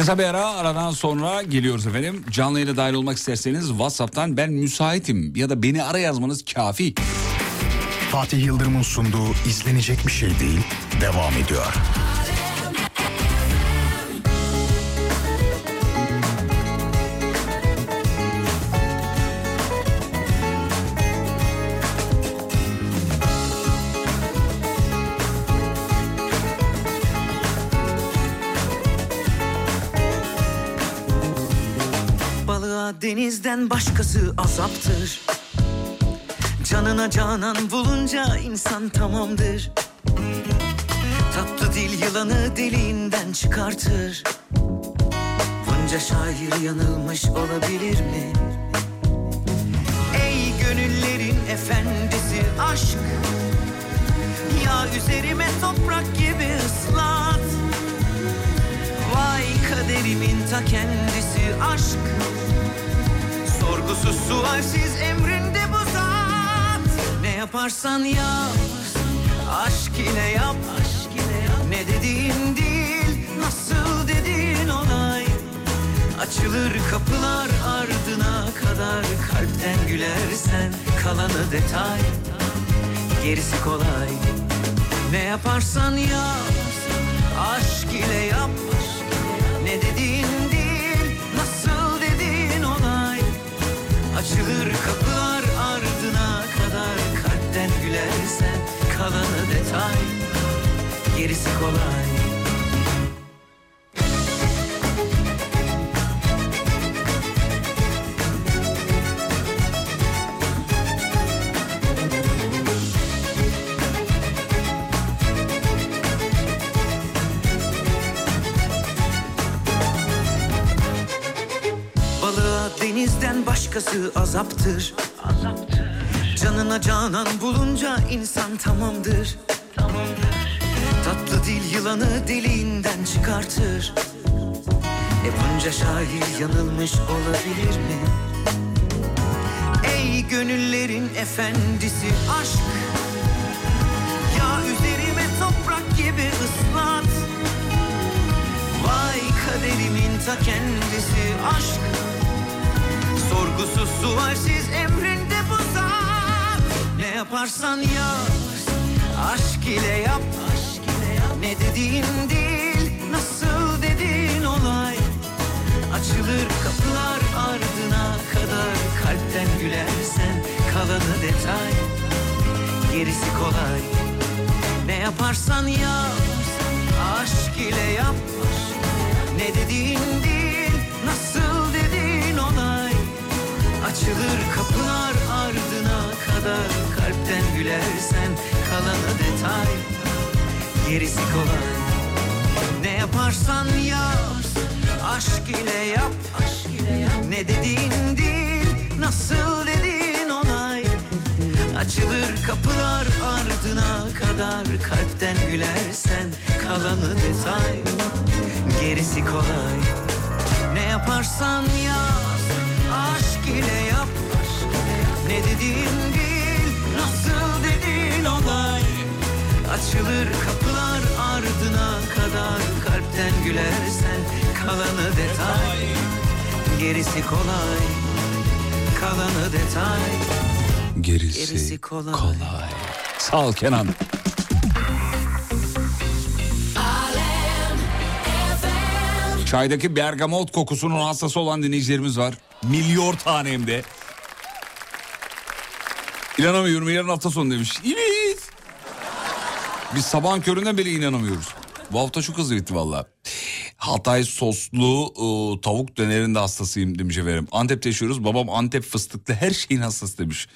Kısa bir ara aradan sonra geliyoruz efendim. Canlı yayına dahil olmak isterseniz WhatsApp'tan ben müsaitim ya da beni ara yazmanız kafi. Fatih Yıldırım'ın sunduğu izlenecek bir şey değil devam ediyor. Denizden başkası azaptır. Canına canan bulunca insan tamamdır. Tatlı dil yılanı deliğinden çıkartır. Bunca şair yanılmış olabilir mi? Ey gönüllerin efendisi aşk Ya üzerime toprak gibi ıslat. Vay kaderimin ta kendisi aşk Sorgusuz sualsiz emrinde bu zat. Ne yaparsan yap Aşk ile yap. Ne dediğin değil Nasıl dediğin olay Açılır kapılar ardına kadar Kalpten gülersen kalanı detay. Gerisi kolay. Ne yaparsan yap Aşk ile yap. Ne dediğin Açılır kapılar ardına kadar Kalpten gülersen kalanı detay Gerisi kolay denizden başkası azaptır. Canına canan bulunca insan tamamdır. Tatlı dil yılanı deliğinden çıkartır. E bunca şair yanılmış olabilir mi? Ey gönüllerin efendisi aşk Ya üzerime toprak gibi ıslat Vay kaderimin ta kendisi aşk Sorgusuz sualsiz emrinde bu zat. Ne yaparsan yap Aşk ile yap. Ne dediğin değil Nasıl dediğin olay. Açılır kapılar ardına kadar Kalpten gülersen kalanı detay. Gerisi kolay. Ne yaparsan yap Aşk ile yap. Ne dediğin değil Açılır kapılar ardına kadar Kalpten gülersen kalanı detay. Gerisi kolay. Ne yaparsan yap Aşk ile yap. Ne dediğin değil Nasıl dediğin olay Açılır kapılar ardına kadar Kalpten gülersen kalanı detay. Gerisi kolay. Yazarsan yaz Aşk ile yap Ne dediğin bil Nasıl dedin olay Açılır kapılar ardına kadar Kalpten gülersen kalanı detay Gerisi kolay Kalanı detay Gerisi, Gerisi kolay. kolay. Sağ ol Kenan. Çaydaki bergamot kokusunun hastası olan dinleyicilerimiz var. Milyon tane hem de. İnanamıyorum yarın hafta sonu demiş. Evet. Biz sabahın köründen beri inanamıyoruz. Bu hafta çok hızlı bitti valla. Hatay soslu e, tavuk dönerinde hastasıyım demiş efendim. Antep'te yaşıyoruz. Babam Antep fıstıklı her şeyin hastası demiş.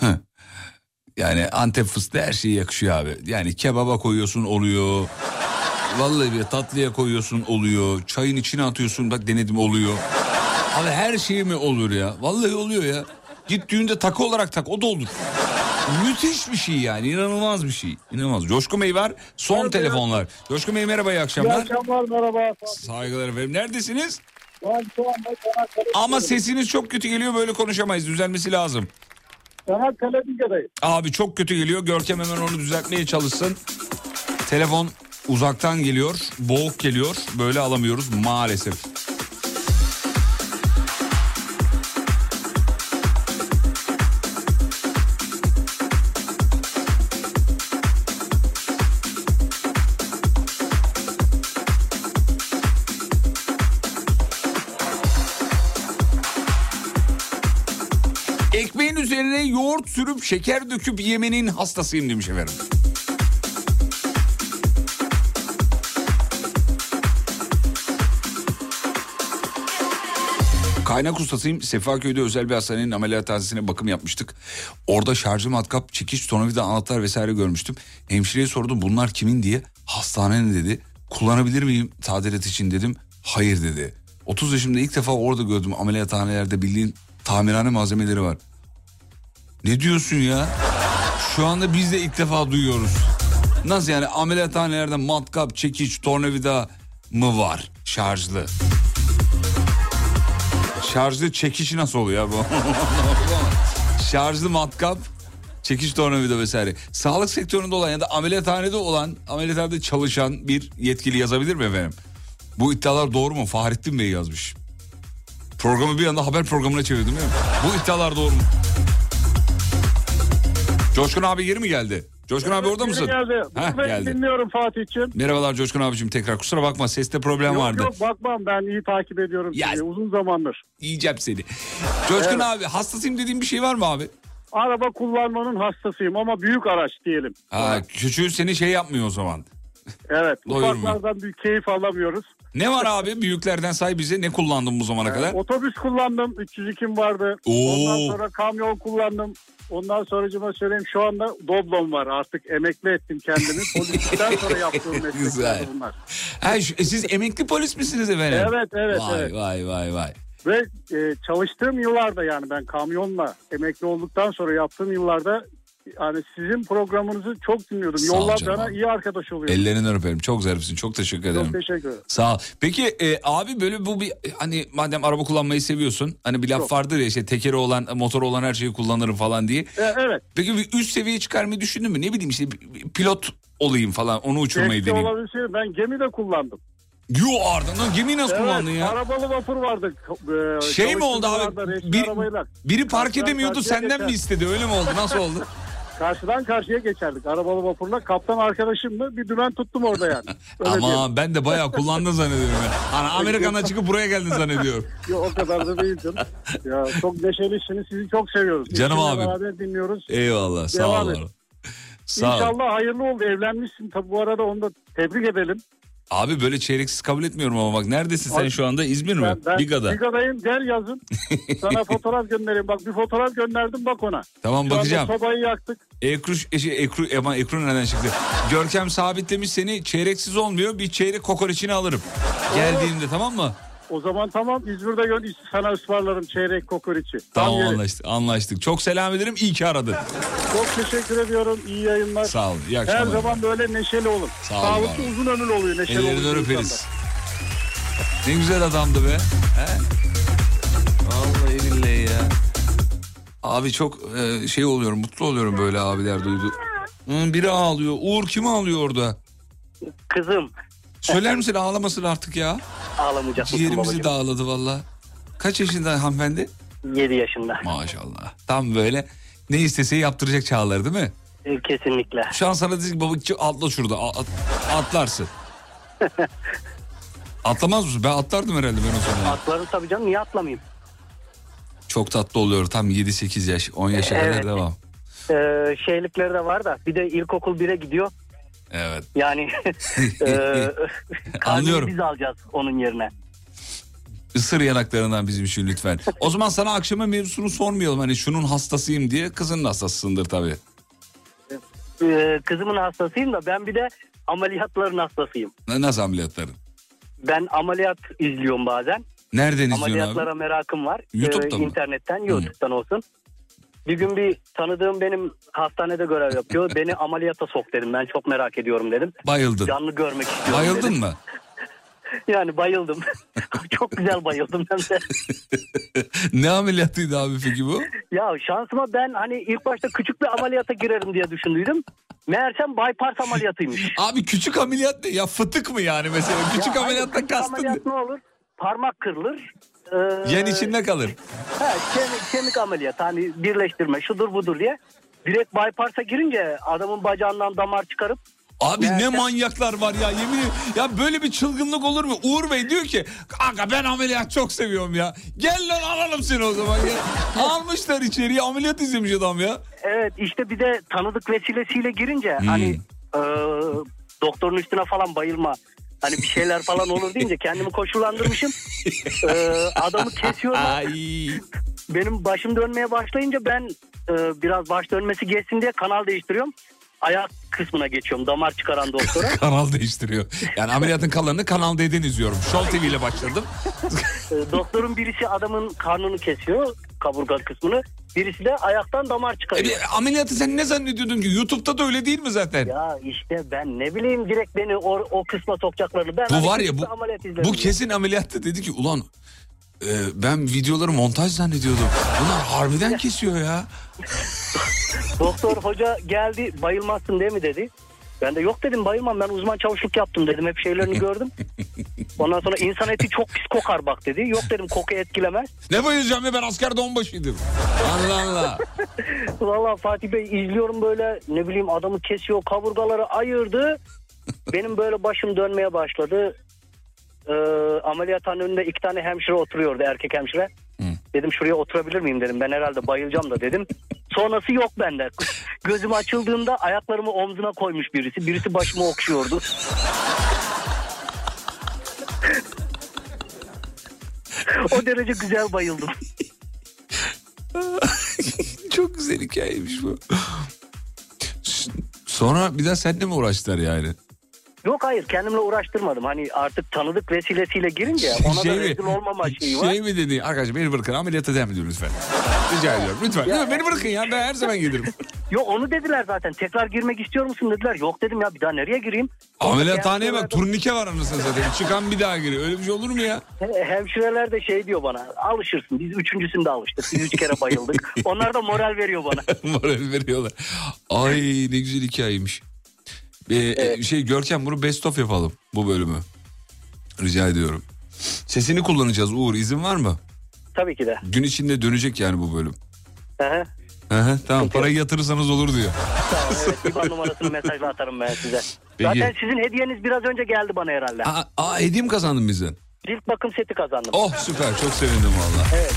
<laughs> yani Antep fıstığı her şeye yakışıyor abi. Yani kebaba koyuyorsun oluyor. Vallahi bir tatlıya koyuyorsun oluyor. Çayın içine atıyorsun bak denedim oluyor. Abi her şey mi olur ya? Vallahi oluyor ya. Git düğünde takı olarak tak o da olur. Müthiş bir şey yani inanılmaz bir şey. İnanılmaz. Coşku Bey var son telefonlar. Coşku Bey merhaba iyi akşamlar. akşamlar merhaba. Saygılar efendim. Neredesiniz? Ben şu anda Çanakkale, Ama sesiniz çok kötü geliyor böyle konuşamayız. Düzelmesi lazım. Çanakkale Bilge'deyim. Abi çok kötü geliyor. Görkem hemen onu düzeltmeye çalışsın. Telefon uzaktan geliyor. Boğuk geliyor. Böyle alamıyoruz maalesef. Üzerine yoğurt sürüp şeker döküp yemenin hastasıyım demiş efendim. Kaynak ustasıyım. Sefaköy'de özel bir hastanenin ameliyathanesine bakım yapmıştık. Orada şarjı matkap, çekiç, tornavida, anahtar vesaire görmüştüm. Hemşireye sordum bunlar kimin diye. Hastane ne dedi. Kullanabilir miyim tadilat için dedim. Hayır dedi. 30 yaşımda ilk defa orada gördüm ameliyathanelerde bildiğin tamirhane malzemeleri var. Ne diyorsun ya? Şu anda biz de ilk defa duyuyoruz. Nasıl yani ameliyathanelerde matkap, çekiç, tornavida mı var şarjlı? Şarjlı çekiş nasıl oluyor bu? <laughs> Şarjlı matkap, çekiş tornavida vesaire. Sağlık sektöründe olan ya da ameliyathanede olan, ameliyathanede çalışan bir yetkili yazabilir mi efendim? Bu iddialar doğru mu? Fahrettin Bey yazmış. Programı bir anda haber programına çevirdim değil mi? Bu iddialar doğru mu? Coşkun abi geri mi geldi? Coşkun abi orada mısın? Geldi. Heh, ben geldi. dinliyorum Fatih'ciğim. Merhabalar Coşkun abicim tekrar kusura bakma seste problem Yok vardı. yok bakmam ben iyi takip ediyorum Ya- sizi uzun zamandır. Yiyeceğim seni. Coşkun abi hastasıyım dediğin bir şey var mı abi? Araba kullanmanın hastasıyım ama büyük araç diyelim. Ha, küçüğü seni şey yapmıyor o zaman. Evet ufaklardan büyük keyif alamıyoruz. Ne var abi büyüklerden say bize ne kullandın bu zamana kadar? Otobüs kullandım 302'm vardı. Oo. Ondan sonra kamyon kullandım. Ondan sonracıma söyleyeyim şu anda Doblom var artık emekli ettim kendimi. Polislikten sonra <laughs> yaptığım meslekler bunlar. Ha, e, siz emekli polis misiniz efendim? Evet evet vay, evet. Vay vay vay. Ve e, çalıştığım yıllarda yani ben kamyonla emekli olduktan sonra yaptığım yıllarda yani sizin programınızı çok dinliyordum. Sağ ol Yollar bana abi. iyi arkadaş oluyor. Ellerinden öperim çok zarifsin çok teşekkür ederim. Çok teşekkür ederim. Sağ ol. Peki e, abi böyle bu bir hani madem araba kullanmayı seviyorsun hani bir laf Çok. vardır ya işte tekeri olan motoru olan her şeyi kullanırım falan diye. E, evet. Peki bir üst seviyeye çıkarmayı düşündün mü? Ne bileyim işte pilot olayım falan onu uçurmayı Keşke deneyeyim. olabilseydi. Ben gemi de kullandım. Yo ardından gemi nasıl kullandın ya? Arabalı vapur vardı. E, Şey mi oldu abi? Bir, biri park edemiyordu senden mi istedi öyle mi oldu nasıl oldu? <laughs> Karşıdan karşıya geçerdik arabalı vapurla. Kaptan arkadaşımla bir dümen tuttum orada yani. <laughs> Öyle diyelim. Ama ben de bayağı kullandın zannediyorum ya. Hani Amerikan'a <laughs> çıkıp buraya geldin zannediyorum. Yok, o kadar da değil canım. Ya, çok neşelisiniz. Sizi çok seviyoruz. Canım abim. Beraber dinliyoruz. Eyvallah sağ Devam ol. et. Sağ. İnşallah hayırlı oldu. Evlenmişsin. Tabii bu arada onu da tebrik edelim. Abi böyle çeyreksiz kabul etmiyorum ama bak neredesin sen Abi, şu anda İzmir mi? Ben, ben Biga'da. Biga'dayım. Gel yazın. <laughs> Sana fotoğraf göndereyim. Bak bir fotoğraf gönderdim bak ona. Tamam Şu bakacağım. sobayı yaktık. Ekru, şey, ekru, aman ekru nereden çıktı? Görkem sabitlemiş seni çeyreksiz olmuyor bir çeyrek kokoreçini alırım. Geldiğimde tamam mı? O zaman tamam İzmir'de gör, sana ısmarlarım çeyrek kokoreçi. Tam Tamam anlaştık, anlaştık. Çok selam ederim iyi ki aradın. Çok teşekkür ediyorum. İyi yayınlar. Sağ ol iyi Her akşamlar. zaman böyle neşeli olun. Sağ ol, Sağlıklı uzun ömürlü oluyor neşeli olunca öperiz. Ne güzel adamdı be. He? Vallahi billahi ya. Abi çok e, şey oluyorum mutlu oluyorum böyle abiler duydu. Hı, biri ağlıyor. Uğur kim ağlıyor orada? Kızım Söyler misin ağlamasın artık ya? ağlamayacak Ciğerimizi dağladı valla. Kaç yaşında hanımefendi? 7 yaşında. Maşallah. Tam böyle ne istese yaptıracak çağlar değil mi? E, Kesinlikle. Şu an sana dedik babacık atla şurada. At- atlarsın. <laughs> Atlamaz mısın? Ben atlardım herhalde ben o zaman. Atlarım tabii canım niye atlamayayım? Çok tatlı oluyor. Tam 7-8 yaş, 10 yaşa kadar Evet. devam. Ee, şeylikleri de var da bir de ilkokul 1'e gidiyor. Evet. Yani <laughs> e, <laughs> Anlıyorum. biz alacağız onun yerine. Isır yanaklarından bizim için lütfen. O zaman sana akşama mevzusunu sormayalım. Hani şunun hastasıyım diye. Kızının hastasısındır tabii. Ee, kızımın hastasıyım da ben bir de ameliyatların hastasıyım. Ne- Nasıl ameliyatların? Ben ameliyat izliyorum bazen. Nereden izliyorsun Ameliyatlara abi? merakım var. YouTube'da mı? İnternetten, YouTube'dan olsun. Bir gün bir tanıdığım benim hastanede görev yapıyor. <laughs> Beni ameliyata sok dedim. Ben çok merak ediyorum dedim. Bayıldın. Canlı görmek istiyorum Bayıldın dedim. mı? <laughs> Yani bayıldım. <laughs> çok güzel bayıldım ben de. ne ameliyatıydı abi peki bu? Ya şansıma ben hani ilk başta küçük bir ameliyata girerim diye düşündüydüm. Meğersem bypass ameliyatıymış. Abi küçük ameliyat ne? Ya fıtık mı yani mesela? Küçük Ya ameliyattan kastın ameliyat ne olur? Parmak kırılır. Ee, Yen içinde kalır. Ha, kemik, kemik ameliyat hani birleştirme şudur budur diye. Direkt bypass'a girince adamın bacağından damar çıkarıp Abi ne manyaklar var ya yemin ederim. Ya böyle bir çılgınlık olur mu? Uğur Bey diyor ki kanka ben ameliyat çok seviyorum ya. Gel lan alalım seni o zaman ya. <laughs> Almışlar içeriye ameliyat izlemiş adam ya. evet işte bir de tanıdık vesilesiyle girince Hmm. hani e, doktorun üstüne falan bayılma. Hani bir şeyler falan olur deyince kendimi koşullandırmışım. E, adamı kesiyorlar. Ay. Benim başım dönmeye başlayınca ben e, biraz baş dönmesi geçsin diye kanal değiştiriyorum. Ayak kısmına geçiyorum damar çıkaran doktora. <laughs> Kanal değiştiriyor. Yani ameliyatın kalanını Kanal D'den izliyorum. Show TV ile başladım. E, doktorun birisi adamın karnını kesiyor kaburga kısmını. Birisi de ayaktan damar E çıkarıyor. bir ameliyatı sen ne zannediyordun ki? YouTube'da da öyle değil mi zaten? Ya işte ben ne bileyim direkt beni o, o kısma sokacaklarını. Ben Bu hani var ya bu, bu kesin ameliyatta dedi ki ulan e, ben videoları montaj zannediyordum. Bunlar harbiden kesiyor ya. <laughs> Doktor hoca geldi bayılmazsın değil mi dedi. Ben de yok dedim bayılmam ben uzman çavuşluk yaptım dedim hep şeylerini <laughs> gördüm. Ondan sonra insan eti çok pis kokar bak dedi. Yok dedim koku etkilemez. Ne bayılacağım ya ben askerde onbaşıydım. Allah Allah. <laughs> Valla Fatih Bey izliyorum böyle ne bileyim adamı kesiyor kaburgaları ayırdı. Benim böyle başım dönmeye başladı. Ee, ameliyathanın önünde iki tane hemşire oturuyordu erkek hemşire. Dedim şuraya oturabilir miyim dedim. Ben herhalde bayılacağım da dedim. Sonrası yok bende. <laughs> Gözüm açıldığımda ayaklarımı omzuna koymuş birisi. Birisi başımı okşuyordu. <laughs> o derece güzel bayıldım. <laughs> Çok güzel hikayeymiş bu. Sonra bir daha seninle mi uğraştılar yani? Yok hayır kendimle uğraştırmadım. Hani artık tanıdık vesilesiyle girince <laughs> ona da rezil olmama şeyi var. şey mi dedi? Arkadaşlar beni bırakın ameliyata devam ediyorum lütfen. Rica ediyorum lütfen. lütfen beni bırakın ya ben her zaman gelirim. <laughs> Yok onu dediler zaten. Tekrar girmek istiyor musun dediler. Yok dedim ya bir daha nereye gireyim? Ameliyathaneye bak turnike var anasını satayım. Çıkan bir daha giriyor. Öyle bir şey olur mu ya? He- Hemşireler de şey diyor bana alışırsın biz üçüncüsünde alıştık biz üç kere bayıldık. <laughs> Onlar da moral veriyor bana. Moral veriyorlar. Ay ne güzel hikayeymiş. Ee, e, Şey Görkem bunu best of yapalım bu bölümü. Rica ediyorum. Sesini kullanacağız Uğur izin var mı? Tabii ki de. Gün içinde dönecek yani bu bölüm. Hı hı. Hı hı, tamam parayı yatırırsanız olur diyor. Tamam, evet İBAN numarasını mesajla atarım ben size. Peki. Zaten sizin hediyeniz biraz önce geldi bana herhalde. Aa, aa hediye mi kazandın bizden? Cilt bakım seti kazandım. Oh süper çok sevindim valla. Evet.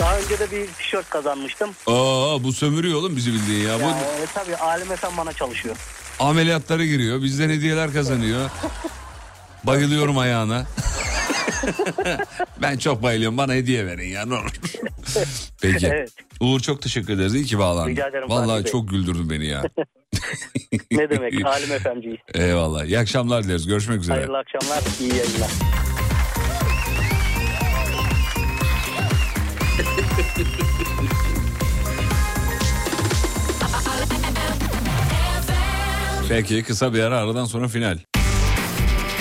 Daha önce de bir tişört kazanmıştım. Aa bu sömürüyor oğlum bizi bildiğin ya. Bu Ya, e, tabii Alim Efem bana çalışıyor. Ameliyatlara giriyor bizden hediyeler kazanıyor. Bayılıyorum ayağına. ben çok bayılıyorum bana hediye verin ya ne olur. Peki. Evet. Uğur çok teşekkür ederiz. İyi ki bağlandın. Rica ederim Vallahi Fatih çok güldürdün beni ya. Ne demek <laughs> Alim Efemciyiz. Eyvallah. İyi akşamlar dileriz. Görüşmek üzere. Hayırlı akşamlar, iyi yayınlar. <laughs> Peki kısa bir ara aradan sonra final.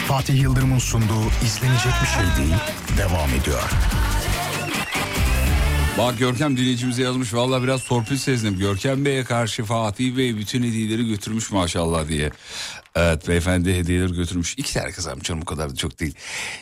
Fatih Yıldırım'ın sunduğu izlenecek bir şey değil devam ediyor. Bak Görkem dinleyicimize yazmış. Vallahi biraz torpil sezdim. Görkem Bey'e karşı Fatih Bey bütün hediyeleri götürmüş maşallah diye. Evet beyefendi hediyeleri götürmüş. İki tane kazanmış canım o kadar da çok değil.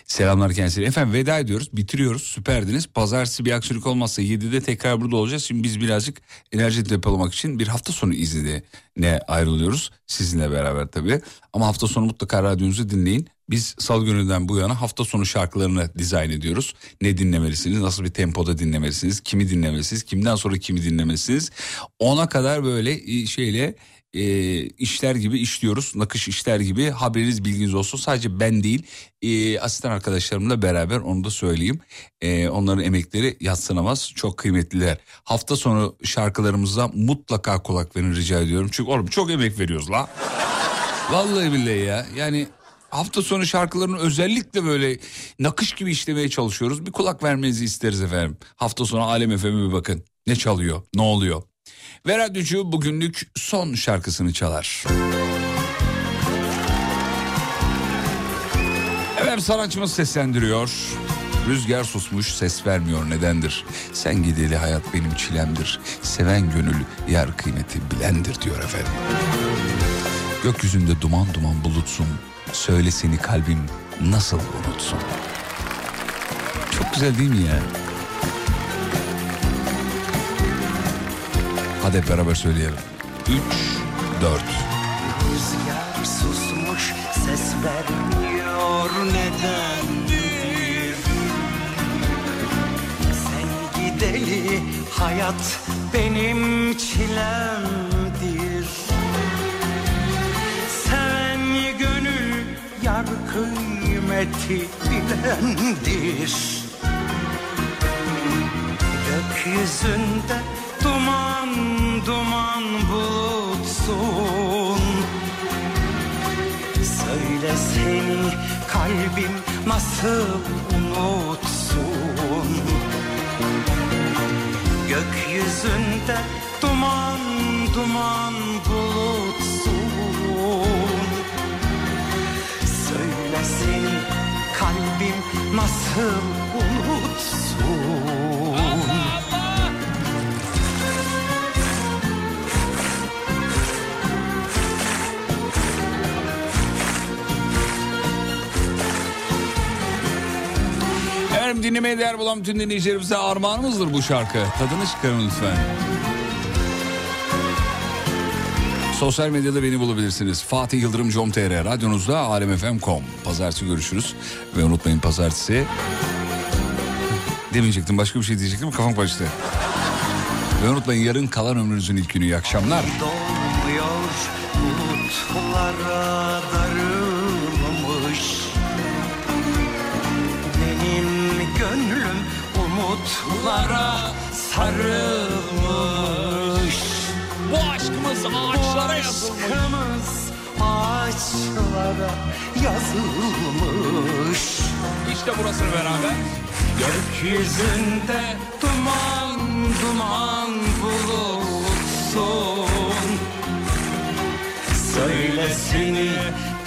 Selamlar kendisine. Efendim veda ediyoruz. Bitiriyoruz. Süperdiniz. Pazartesi bir aksilik olmazsa 7'de tekrar burada olacağız. Şimdi biz birazcık enerji depolamak için bir hafta sonu iznine ayrılıyoruz. Sizinle beraber tabii. Ama hafta sonu mutlaka radyonuzu dinleyin. Biz salı gününden bu yana hafta sonu şarkılarını dizayn ediyoruz. Ne dinlemelisiniz, nasıl bir tempoda dinlemelisiniz, kimi dinlemelisiniz, kimden sonra kimi dinlemelisiniz. Ona kadar böyle e, şeyle e, işler gibi işliyoruz. Nakış işler gibi haberiniz bilginiz olsun. Sadece ben değil e, asistan arkadaşlarımla beraber onu da söyleyeyim. E, onların emekleri yatsınamaz. Çok kıymetliler. Hafta sonu şarkılarımıza mutlaka kulak verin rica ediyorum. Çünkü oğlum çok emek veriyoruz la. Vallahi billahi ya. Yani hafta sonu şarkılarını özellikle böyle nakış gibi işlemeye çalışıyoruz. Bir kulak vermenizi isteriz efendim. Hafta sonu Alem FM'e bir bakın. Ne çalıyor, ne oluyor? Ve radyocu bugünlük son şarkısını çalar. Efendim sanatçımız seslendiriyor. Rüzgar susmuş ses vermiyor nedendir? Sen gideli hayat benim çilemdir. Seven gönül yer kıymeti bilendir diyor efendim. Gökyüzünde duman duman bulutsun. Söyle seni kalbim nasıl unutsun? Çok güzel değil mi ya? Hadi hep beraber söyleyelim. 3, 4. Rüzgar susmuş ses vermiyor nedendir Sen gideli hayat benim çilemdir yar kıymeti bilendir. Gökyüzünde duman duman bulutsun. Söyle seni kalbim nasıl unutsun? Gökyüzünde duman duman bulutsun seni kalbim nasıl unutsun Efendim dinlemeye değer bulan bütün dinleyicilerimize armağanımızdır bu şarkı. Tadını çıkarın lütfen. Sosyal medyada beni bulabilirsiniz. Fatih Yıldırım Com.tr Radyonuzda alemfm.com Pazartesi görüşürüz. Ve unutmayın pazartesi... Demeyecektim başka bir şey diyecektim kafam karıştı. Ve unutmayın yarın kalan ömrünüzün ilk günü. İyi akşamlar. Benim gönlüm umutlara sarılmış ağaçlara yazılmış. Ağaçlara yazılmış. İşte burasını beraber. Gökyüzünde duman duman bulutsun. Söyle seni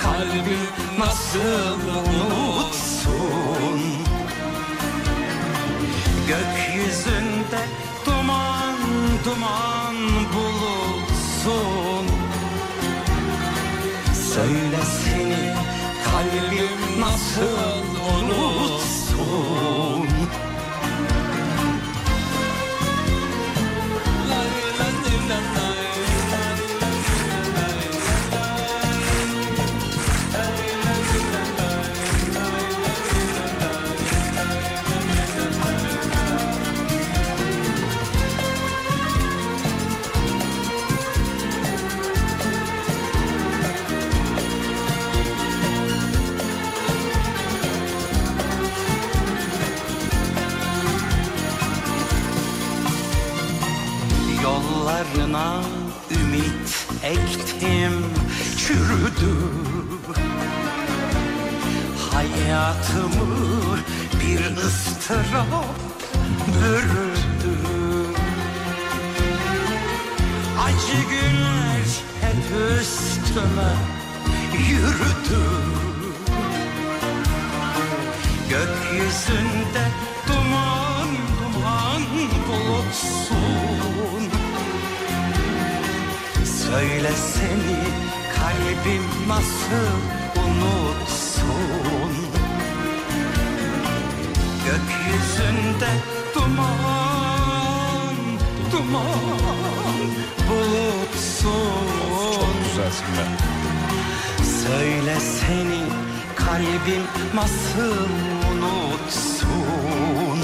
kalbim nasıl unutsun? Gökyüzünde duman duman Söyle seni kalbim nasıl unutsun ektim çürüdü. Hayatımı bir ıstırap bürüdü Acı günler hep üstüme yürüdü. Gökyüzünde duman duman bulut Söyle seni kalbim nasıl unutsun? Gökyüzünde duman, duman bulutsun. Çok güzelsin be. Söyle seni kalbim nasıl unutsun?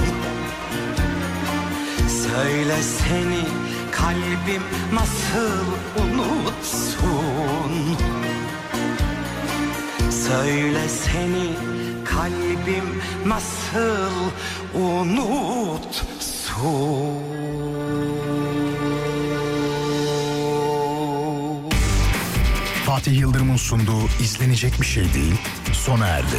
Söyle seni kalbim nasıl unutsun Söyle seni kalbim nasıl unutsun Fatih Yıldırım'ın sunduğu izlenecek bir şey değil sona erdi.